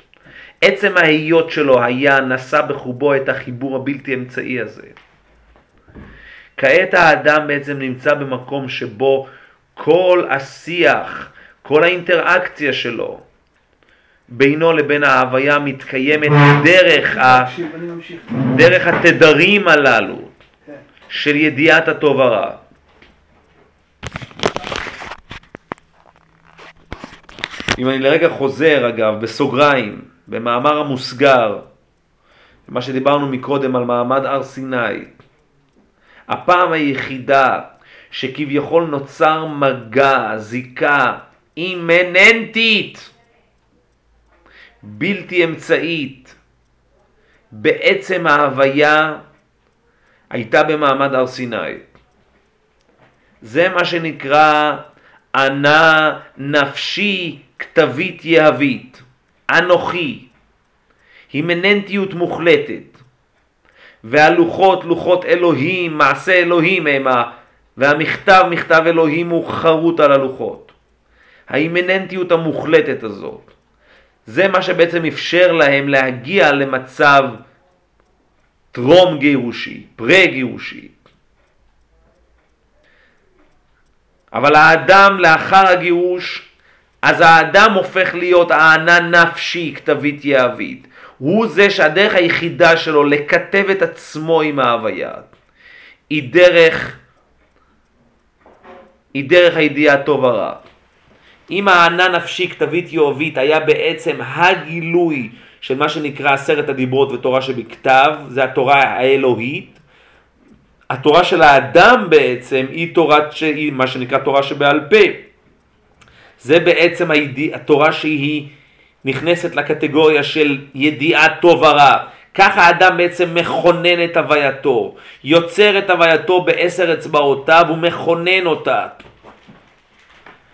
[SPEAKER 1] עצם ההיות שלו היה נשא בחובו את החיבור הבלתי אמצעי הזה. כעת האדם בעצם נמצא במקום שבו כל השיח, כל האינטראקציה שלו בינו לבין ההוויה מתקיימת דרך, ה. דרך התדרים הללו
[SPEAKER 2] כן.
[SPEAKER 1] של ידיעת הטוב הרע. אם אני לרגע חוזר אגב, בסוגריים, במאמר המוסגר, מה שדיברנו מקודם על מעמד הר סיני, הפעם היחידה שכביכול נוצר מגע, זיקה אימננטית, בלתי אמצעית, בעצם ההוויה הייתה במעמד הר סיני. זה מה שנקרא ענה נפשי כתבית יהבית, אנוכי, הימננטיות מוחלטת, והלוחות לוחות אלוהים, מעשה אלוהים המה, והמכתב מכתב אלוהים הוא חרוט על הלוחות. האימננטיות המוחלטת הזאת, זה מה שבעצם אפשר להם להגיע למצב טרום גירושי, פרה גירושי. אבל האדם לאחר הגירוש, אז האדם הופך להיות הענן נפשי, כתבית יהבית. הוא זה שהדרך היחידה שלו לקטב את עצמו עם ההוויה היא דרך, היא דרך הידיעה טוב ורע. אם הענן נפשי כתבית יהובית היה בעצם הגילוי של מה שנקרא עשרת הדיברות ותורה שבכתב, זה התורה האלוהית, התורה של האדם בעצם היא תורת, היא מה שנקרא תורה שבעל פה. זה בעצם הידיע, התורה שהיא נכנסת לקטגוריה של ידיעה טוב ורע. ככה האדם בעצם מכונן את הווייתו, יוצר את הווייתו בעשר אצבעותיו ומכונן אותה.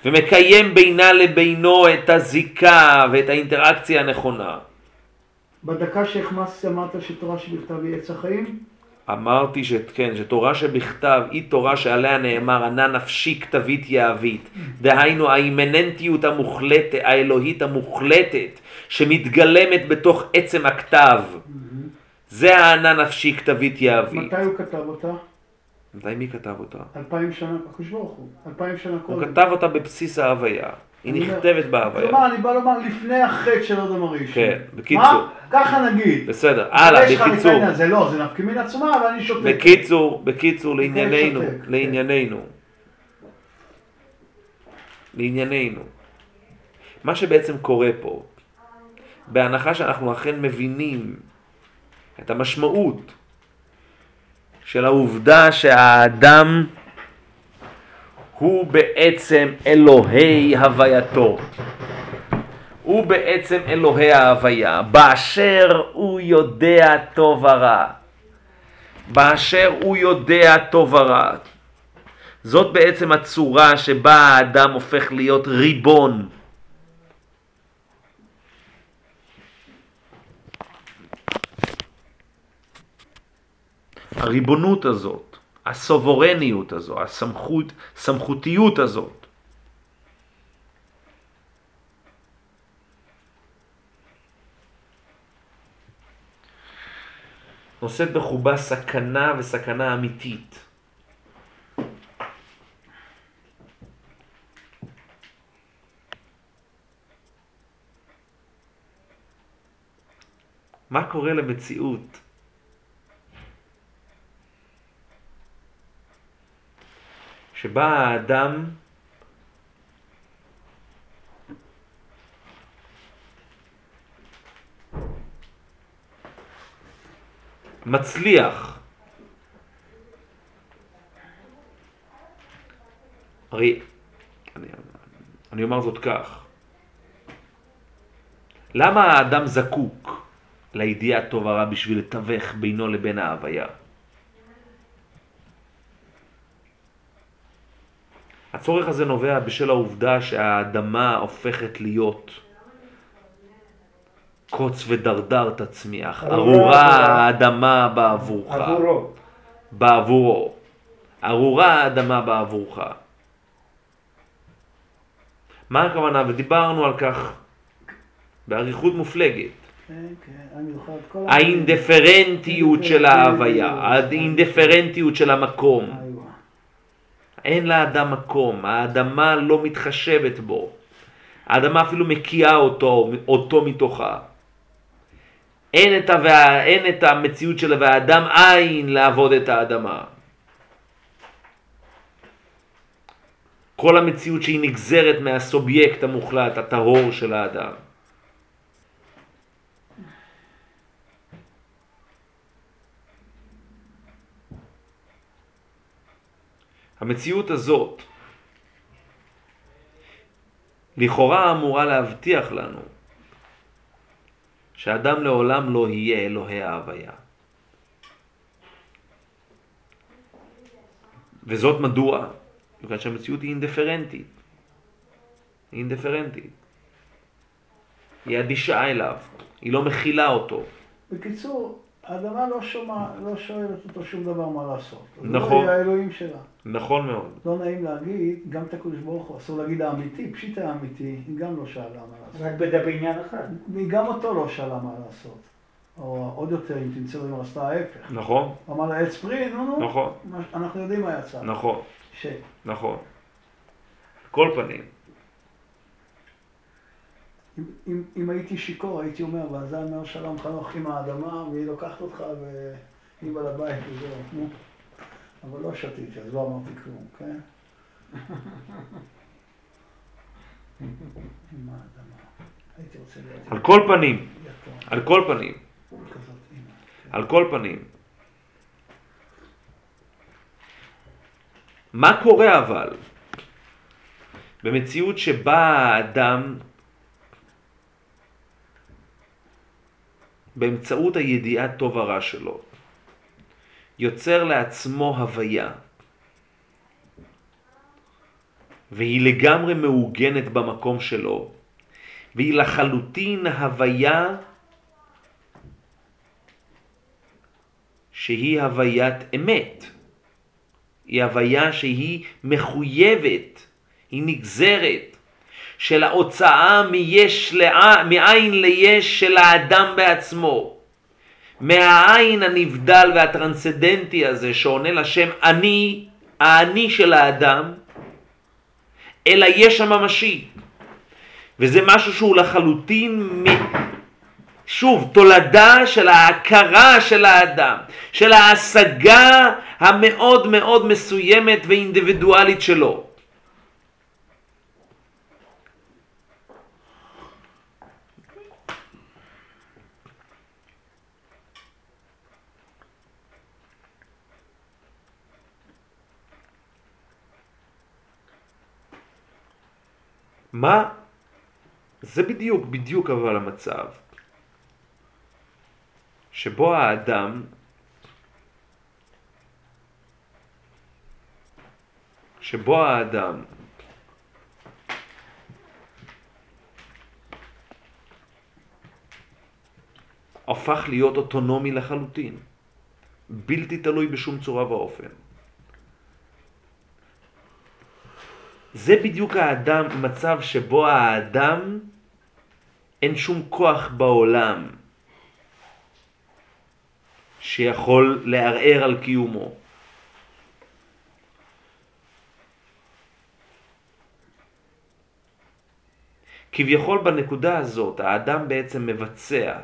[SPEAKER 1] ומקיים בינה לבינו את הזיקה ואת האינטראקציה הנכונה.
[SPEAKER 2] בדקה שהחמצתי אמרת שתורה שבכתב היא עץ החיים?
[SPEAKER 1] אמרתי שכן, שתורה שבכתב היא תורה שעליה נאמר ענה נפשי כתבית יהבית. דהיינו האימננטיות המוחלטת, האלוהית המוחלטת, שמתגלמת בתוך עצם הכתב. זה הענה נפשי כתבית יהבית.
[SPEAKER 2] מתי הוא כתב אותה?
[SPEAKER 1] מתי מי כתב אותה?
[SPEAKER 2] אלפיים שנה, הקדוש ברוך הוא, אלפיים שנה
[SPEAKER 1] הוא
[SPEAKER 2] קודם.
[SPEAKER 1] כתב אותה בבסיס ההוויה. היא נכתבת בהוויה.
[SPEAKER 2] כלומר, אני בא לומר לפני החטא של אדם הראשון.
[SPEAKER 1] כן, בקיצור.
[SPEAKER 2] מה? ככה נגיד.
[SPEAKER 1] בסדר, הלאה, בקיצור.
[SPEAKER 2] זה לא, זה נפקא מן עצמה, אבל אני שותק.
[SPEAKER 1] בקיצור, בקיצור, לענייננו,
[SPEAKER 2] כן.
[SPEAKER 1] לענייננו. לענייננו. מה שבעצם קורה פה, בהנחה שאנחנו אכן מבינים את המשמעות של העובדה שהאדם הוא בעצם אלוהי הווייתו. הוא בעצם אלוהי ההוויה, באשר הוא יודע טוב ורע. באשר הוא יודע טוב ורע. זאת בעצם הצורה שבה האדם הופך להיות ריבון. הריבונות הזאת, הסוברניות הזו, הסמכות, סמכותיות הזאת, נושאת בחובה סכנה וסכנה אמיתית. מה קורה למציאות שבה האדם מצליח. הרי, אני, אני אומר זאת כך, למה האדם זקוק לידיעה טוב ורע בשביל לתווך בינו לבין ההוויה? הצורך הזה נובע בשל העובדה שהאדמה הופכת להיות קוץ ודרדר תצמיח,
[SPEAKER 4] ארורה.
[SPEAKER 1] האדמה בעבורך,
[SPEAKER 4] עבורו.
[SPEAKER 1] בעבורו, ארורה האדמה בעבורך. מה הכוונה? ודיברנו על כך באריכות מופלגת.
[SPEAKER 2] כן, כן.
[SPEAKER 1] האינדיפרנטיות של ההוויה, האינדיפרנטיות של המקום. אין לאדם מקום, האדמה לא מתחשבת בו. האדמה אפילו מקיאה אותו, אותו מתוכה. אין את, הווה, אין את המציאות של והאדם אין לעבוד את האדמה. כל המציאות שהיא נגזרת מהסובייקט המוחלט, הטהור של האדם. המציאות הזאת לכאורה אמורה להבטיח לנו שאדם לעולם לא יהיה אלוהי ההוויה. וזאת מדוע? בגלל שהמציאות היא אינדיפרנטית. היא אינדיפרנטית. היא אדישה אליו, היא לא מכילה אותו.
[SPEAKER 2] בקיצור, האדמה לא שומע, לא שואלת אותו שום דבר מה לעשות.
[SPEAKER 1] נכון.
[SPEAKER 2] זה האלוהים שלה.
[SPEAKER 1] נכון מאוד.
[SPEAKER 2] לא נעים להגיד, גם את הקדוש ברוך הוא, אסור להגיד האמיתי, פשיט האמיתי, היא גם לא שאלה מה לעשות.
[SPEAKER 4] רק בעניין אחד.
[SPEAKER 2] והיא גם אותו לא שאלה מה לעשות. או עוד יותר, אם תמצאו, היא עשתה ההפך.
[SPEAKER 1] נכון,
[SPEAKER 2] אמר לה עץ פרי, נו נו,
[SPEAKER 1] נכון,
[SPEAKER 2] אנחנו יודעים מה יצא.
[SPEAKER 1] נכון,
[SPEAKER 2] ש...
[SPEAKER 1] נכון. על כל פנים,
[SPEAKER 2] אם, אם, אם הייתי שיכור הייתי אומר, ועזה אומר שלום חנוך עם האדמה, והיא לוקחת אותך והיא בעל הבית וזהו, נו. אבל לא שתיתי, אז לא אמרתי כלום, כן? עם האדמה. הייתי רוצה להיות
[SPEAKER 1] על כל פנים, על כל פנים. על כל פנים. מה קורה אבל במציאות שבה האדם באמצעות הידיעה טוב הרע שלו יוצר לעצמו הוויה והיא לגמרי מעוגנת במקום שלו והיא לחלוטין הוויה שהיא הוויית אמת. היא הוויה שהיא מחויבת, היא נגזרת של ההוצאה מיש לע... מאין ליש של האדם בעצמו. מהעין הנבדל והטרנסדנטי הזה שעונה לשם אני, האני של האדם, אל היש הממשי. וזה משהו שהוא לחלוטין מ... שוב, תולדה של ההכרה של האדם, של ההשגה המאוד מאוד מסוימת ואינדיבידואלית שלו. מה? זה בדיוק, בדיוק אבל המצב. שבו האדם שבו האדם הפך להיות אוטונומי לחלוטין, בלתי תלוי בשום צורה ואופן. זה בדיוק האדם, מצב שבו האדם אין שום כוח בעולם שיכול לערער על קיומו. כביכול בנקודה הזאת האדם בעצם מבצע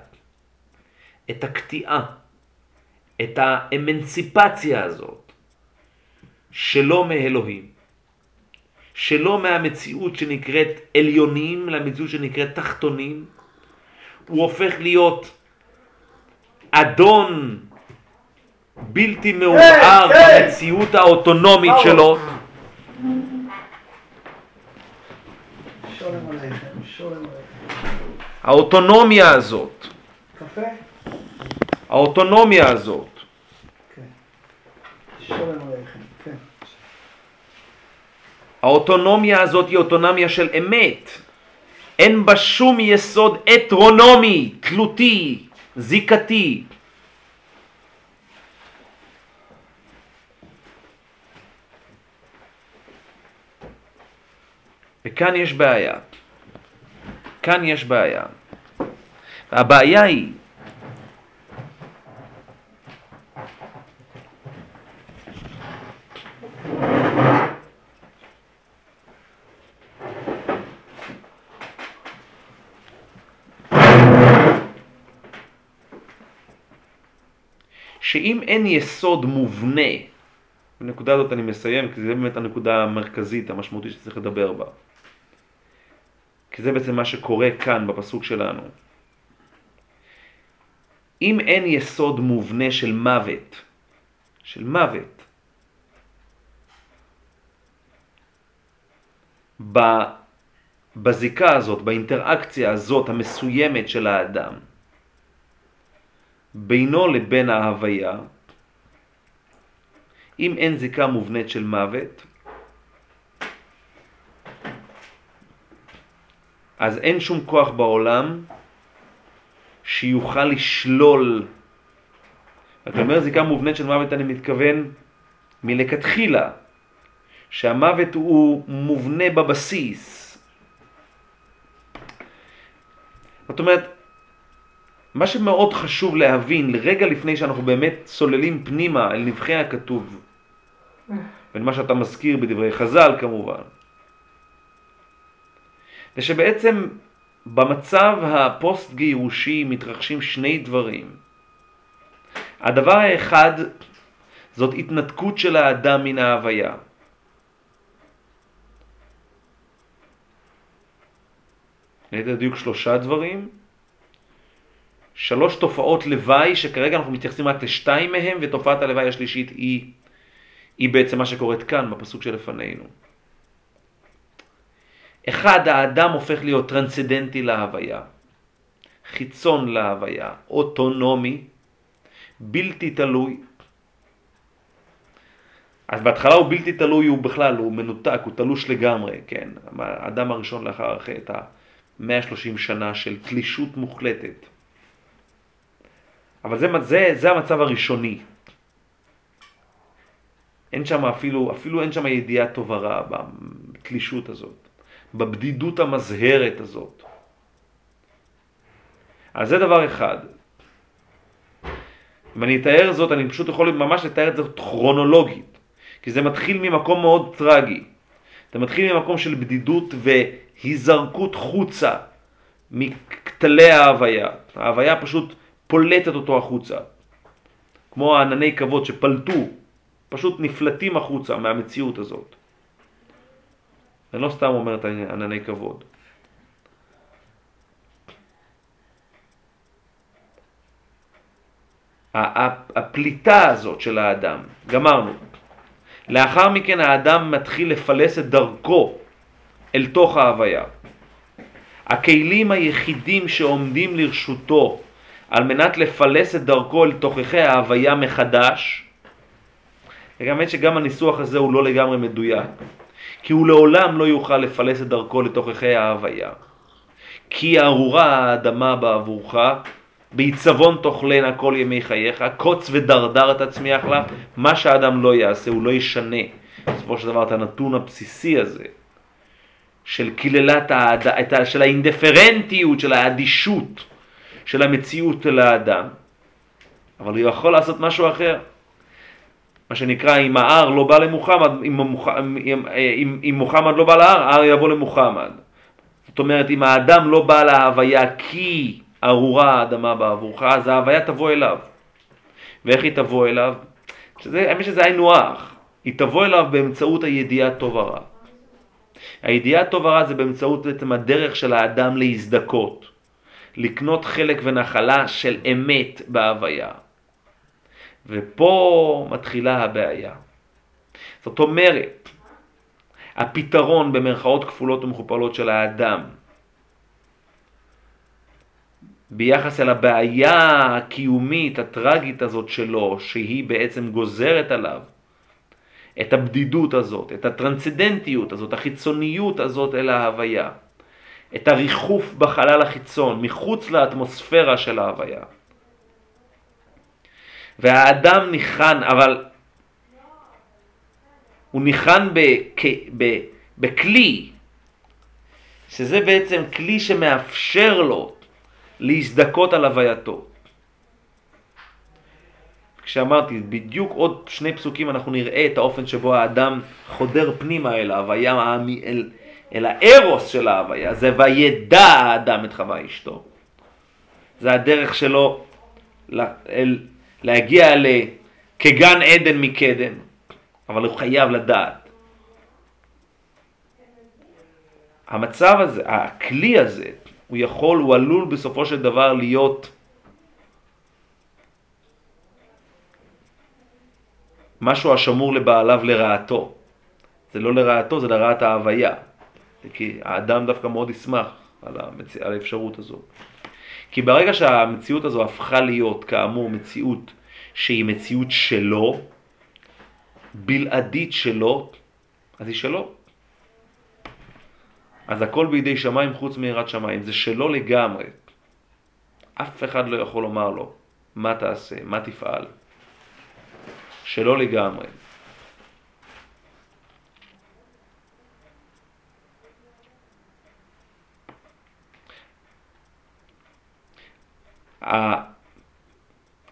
[SPEAKER 1] את הקטיעה, את האמנציפציה הזאת שלו מאלוהים, שלו מהמציאות שנקראת עליונים למציאות שנקראת תחתונים, הוא הופך להיות אדון בלתי מעורער. במציאות האוטונומית. שלו,
[SPEAKER 2] שולם עליכם, שולם עליכם.
[SPEAKER 1] האוטונומיה הזאת,
[SPEAKER 2] קפה?
[SPEAKER 1] האוטונומיה הזאת.
[SPEAKER 2] שולם עליכם, כן.
[SPEAKER 1] האוטונומיה הזאת היא אוטונומיה של אמת. אין בה שום יסוד אטרונומי, תלותי, זיקתי. וכאן יש בעיה. כאן יש בעיה. והבעיה היא שאם אין יסוד מובנה, בנקודה הזאת אני מסיים, כי זה באמת הנקודה המרכזית, המשמעותית שצריך לדבר בה. כי זה בעצם מה שקורה כאן בפסוק שלנו. אם אין יסוד מובנה של מוות, של מוות, בזיקה הזאת, באינטראקציה הזאת המסוימת של האדם, בינו לבין ההוויה, אם אין זיקה מובנית של מוות, אז אין שום כוח בעולם שיוכל לשלול. אתה אומר זיקה מובנית של מוות, אני מתכוון מלכתחילה, שהמוות הוא מובנה בבסיס. זאת אומרת, מה שמאוד חשוב להבין, לרגע לפני שאנחנו באמת צוללים פנימה אל נבחי הכתוב, ולמה שאתה מזכיר בדברי חז"ל כמובן, זה שבעצם במצב הפוסט גירושי מתרחשים שני דברים. הדבר האחד זאת התנתקות של האדם מן ההוויה. ליתר דיוק שלושה דברים, שלוש תופעות לוואי שכרגע אנחנו מתייחסים רק לשתיים מהם ותופעת הלוואי השלישית היא, היא בעצם מה שקורית כאן בפסוק שלפנינו. אחד, האדם הופך להיות טרנסדנטי להוויה, חיצון להוויה, אוטונומי, בלתי תלוי. אז בהתחלה הוא בלתי תלוי, הוא בכלל, הוא מנותק, הוא תלוש לגמרי, כן? האדם הראשון לאחר החטא, ה-130 שנה של תלישות מוחלטת. אבל זה, זה, זה המצב הראשוני. אין שם אפילו, אפילו אין שם ידיעה טובה רע בתלישות הזאת. בבדידות המזהרת הזאת. אז זה דבר אחד. אם אני אתאר זאת, אני פשוט יכול ממש לתאר את זה כרונולוגית, כי זה מתחיל ממקום מאוד טרגי. זה מתחיל ממקום של בדידות והיזרקות חוצה מכתלי ההוויה. ההוויה פשוט פולטת אותו החוצה. כמו הענני כבוד שפלטו, פשוט נפלטים החוצה מהמציאות הזאת. אני לא סתם אומר את ענני כבוד. הפליטה הזאת של האדם, גמרנו. לאחר מכן האדם מתחיל לפלס את דרכו אל תוך ההוויה. הכלים היחידים שעומדים לרשותו על מנת לפלס את דרכו אל תוככי ההוויה מחדש, האמת שגם הניסוח הזה הוא לא לגמרי מדויק. כי הוא לעולם לא יוכל לפלס את דרכו לתוככי ההוויה. כי ארורה האדמה בעבורך, בעיצבון תאכלנה כל ימי חייך, קוץ ודרדר תצמיח לה, מה שהאדם לא יעשה, הוא לא ישנה. בסופו של דבר את הנתון הבסיסי הזה, של קללת. של האינדיפרנטיות, של האדישות של המציאות של האדם, אבל הוא יכול לעשות משהו אחר. מה שנקרא, אם ההר לא בא למוחמד, אם, אם, אם, אם, מוחמד לא בא להר, ההר יבוא למוחמד. זאת אומרת, אם האדם לא בא להוויה כי ארורה האדמה בעבורך, אז ההוויה תבוא אליו. ואיך היא תבוא אליו? שזה, האמת שזה היינו הך. היא תבוא אליו באמצעות הידיעה טוב ורע. הידיעה טוב ורע זה באמצעות בעצם הדרך של האדם להזדכות, לקנות חלק ונחלה של אמת בהוויה. ופה מתחילה הבעיה. זאת אומרת, הפתרון במרכאות כפולות ומכופלות של האדם ביחס אל הבעיה הקיומית, הטרגית הזאת שלו, שהיא בעצם גוזרת עליו את הבדידות הזאת, את הטרנסדנטיות הזאת, החיצוניות הזאת אל ההוויה, את הריחוף בחלל החיצון, מחוץ לאטמוספירה של ההוויה. והאדם ניחן, אבל הוא ניחן בכלי, שזה בעצם כלי שמאפשר לו להזדכות על הווייתו. כשאמרתי, בדיוק עוד שני פסוקים אנחנו נראה את האופן שבו האדם חודר פנימה אל ההוויה, אל, אל הארוס של ההוויה, זה וידע האדם את חווה אשתו. זה הדרך שלו להגיע לכגן עדן מקדם, אבל הוא חייב לדעת. המצב הזה, הכלי הזה, הוא יכול, הוא עלול בסופו של דבר להיות משהו השמור לבעליו לרעתו. זה לא לרעתו, זה לרעת ההוויה. כי האדם דווקא מאוד ישמח על, המצ... על האפשרות הזו. כי ברגע שהמציאות הזו הפכה להיות כאמור מציאות שהיא מציאות שלו, בלעדית שלו, אז היא שלו. אז הכל בידי שמיים חוץ מיראת שמיים, זה שלו לגמרי. אף אחד לא יכול לומר לו מה תעשה, מה תפעל. שלו לגמרי.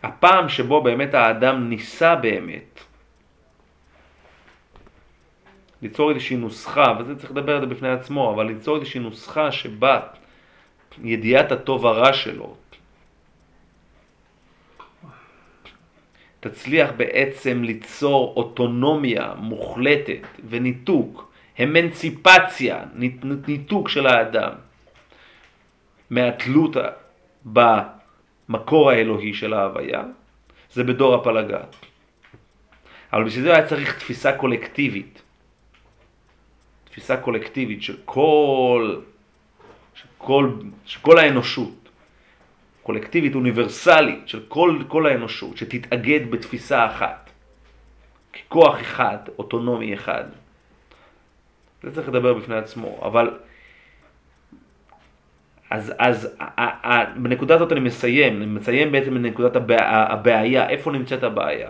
[SPEAKER 1] הפעם שבו באמת האדם ניסה באמת ליצור איזושהי נוסחה, וזה צריך לדבר על זה בפני עצמו, אבל ליצור איזושהי נוסחה שבה ידיעת הטוב הרע שלו תצליח בעצם ליצור אוטונומיה מוחלטת וניתוק, אמנציפציה, ניתוק של האדם מהתלות ה- במקור האלוהי של ההוויה, זה בדור הפלגה. אבל בשביל זה היה צריך תפיסה קולקטיבית, תפיסה קולקטיבית של כל, של כל, של כל האנושות, קולקטיבית אוניברסלית של כל, כל האנושות, שתתאגד בתפיסה אחת, ככוח אחד, אוטונומי אחד. זה צריך לדבר בפני עצמו, אבל אז, אז בנקודה הזאת אני מסיים, אני מסיים בעצם בנקודת הבע- הבעיה, איפה נמצאת הבעיה?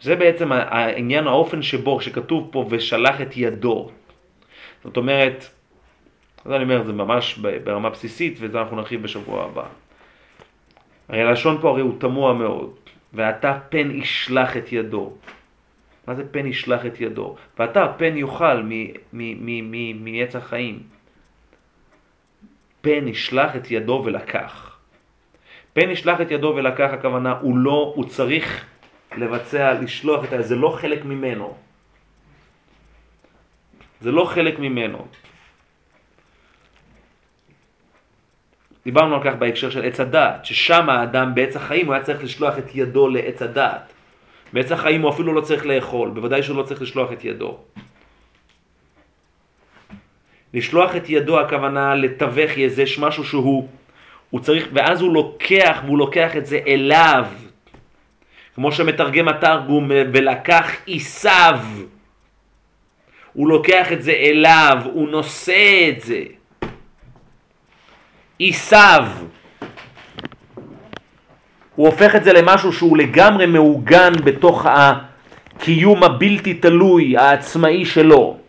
[SPEAKER 1] זה בעצם העניין, האופן שבו, שכתוב פה ושלח את ידו. זאת אומרת, אז אני אומר, זה ממש ברמה בסיסית, וזה אנחנו נרחיב בשבוע הבא. הרי הלשון פה הרי הוא תמוה מאוד, ואתה פן ישלח את ידו. מה זה פן ישלח את ידו? ואתה פן יאכל מעץ החיים. פן ישלח את ידו ולקח. פן ישלח את ידו ולקח, הכוונה, הוא לא, הוא צריך לבצע, לשלוח את ה... זה לא חלק ממנו. זה לא חלק ממנו. דיברנו על כך בהקשר של עץ הדעת, ששם האדם בעץ החיים הוא היה צריך לשלוח את ידו לעץ הדעת. בעץ החיים הוא אפילו לא צריך לאכול, בוודאי שהוא לא צריך לשלוח את ידו. לשלוח את ידו הכוונה לתווך יש משהו שהוא, הוא צריך, ואז הוא לוקח, והוא לוקח את זה אליו. כמו שמתרגם התרגום, ולקח עשיו. הוא לוקח את זה אליו, הוא נושא את זה. עשיו. הוא הופך את זה למשהו שהוא לגמרי מעוגן בתוך הקיום הבלתי תלוי, העצמאי שלו.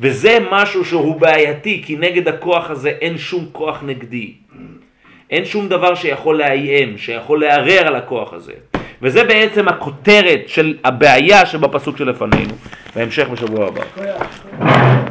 [SPEAKER 1] וזה משהו שהוא בעייתי, כי נגד הכוח הזה אין שום כוח נגדי. אין שום דבר שיכול לאיים, שיכול לערער על הכוח הזה. וזה בעצם הכותרת של הבעיה שבפסוק שלפנינו. בהמשך בשבוע הבא.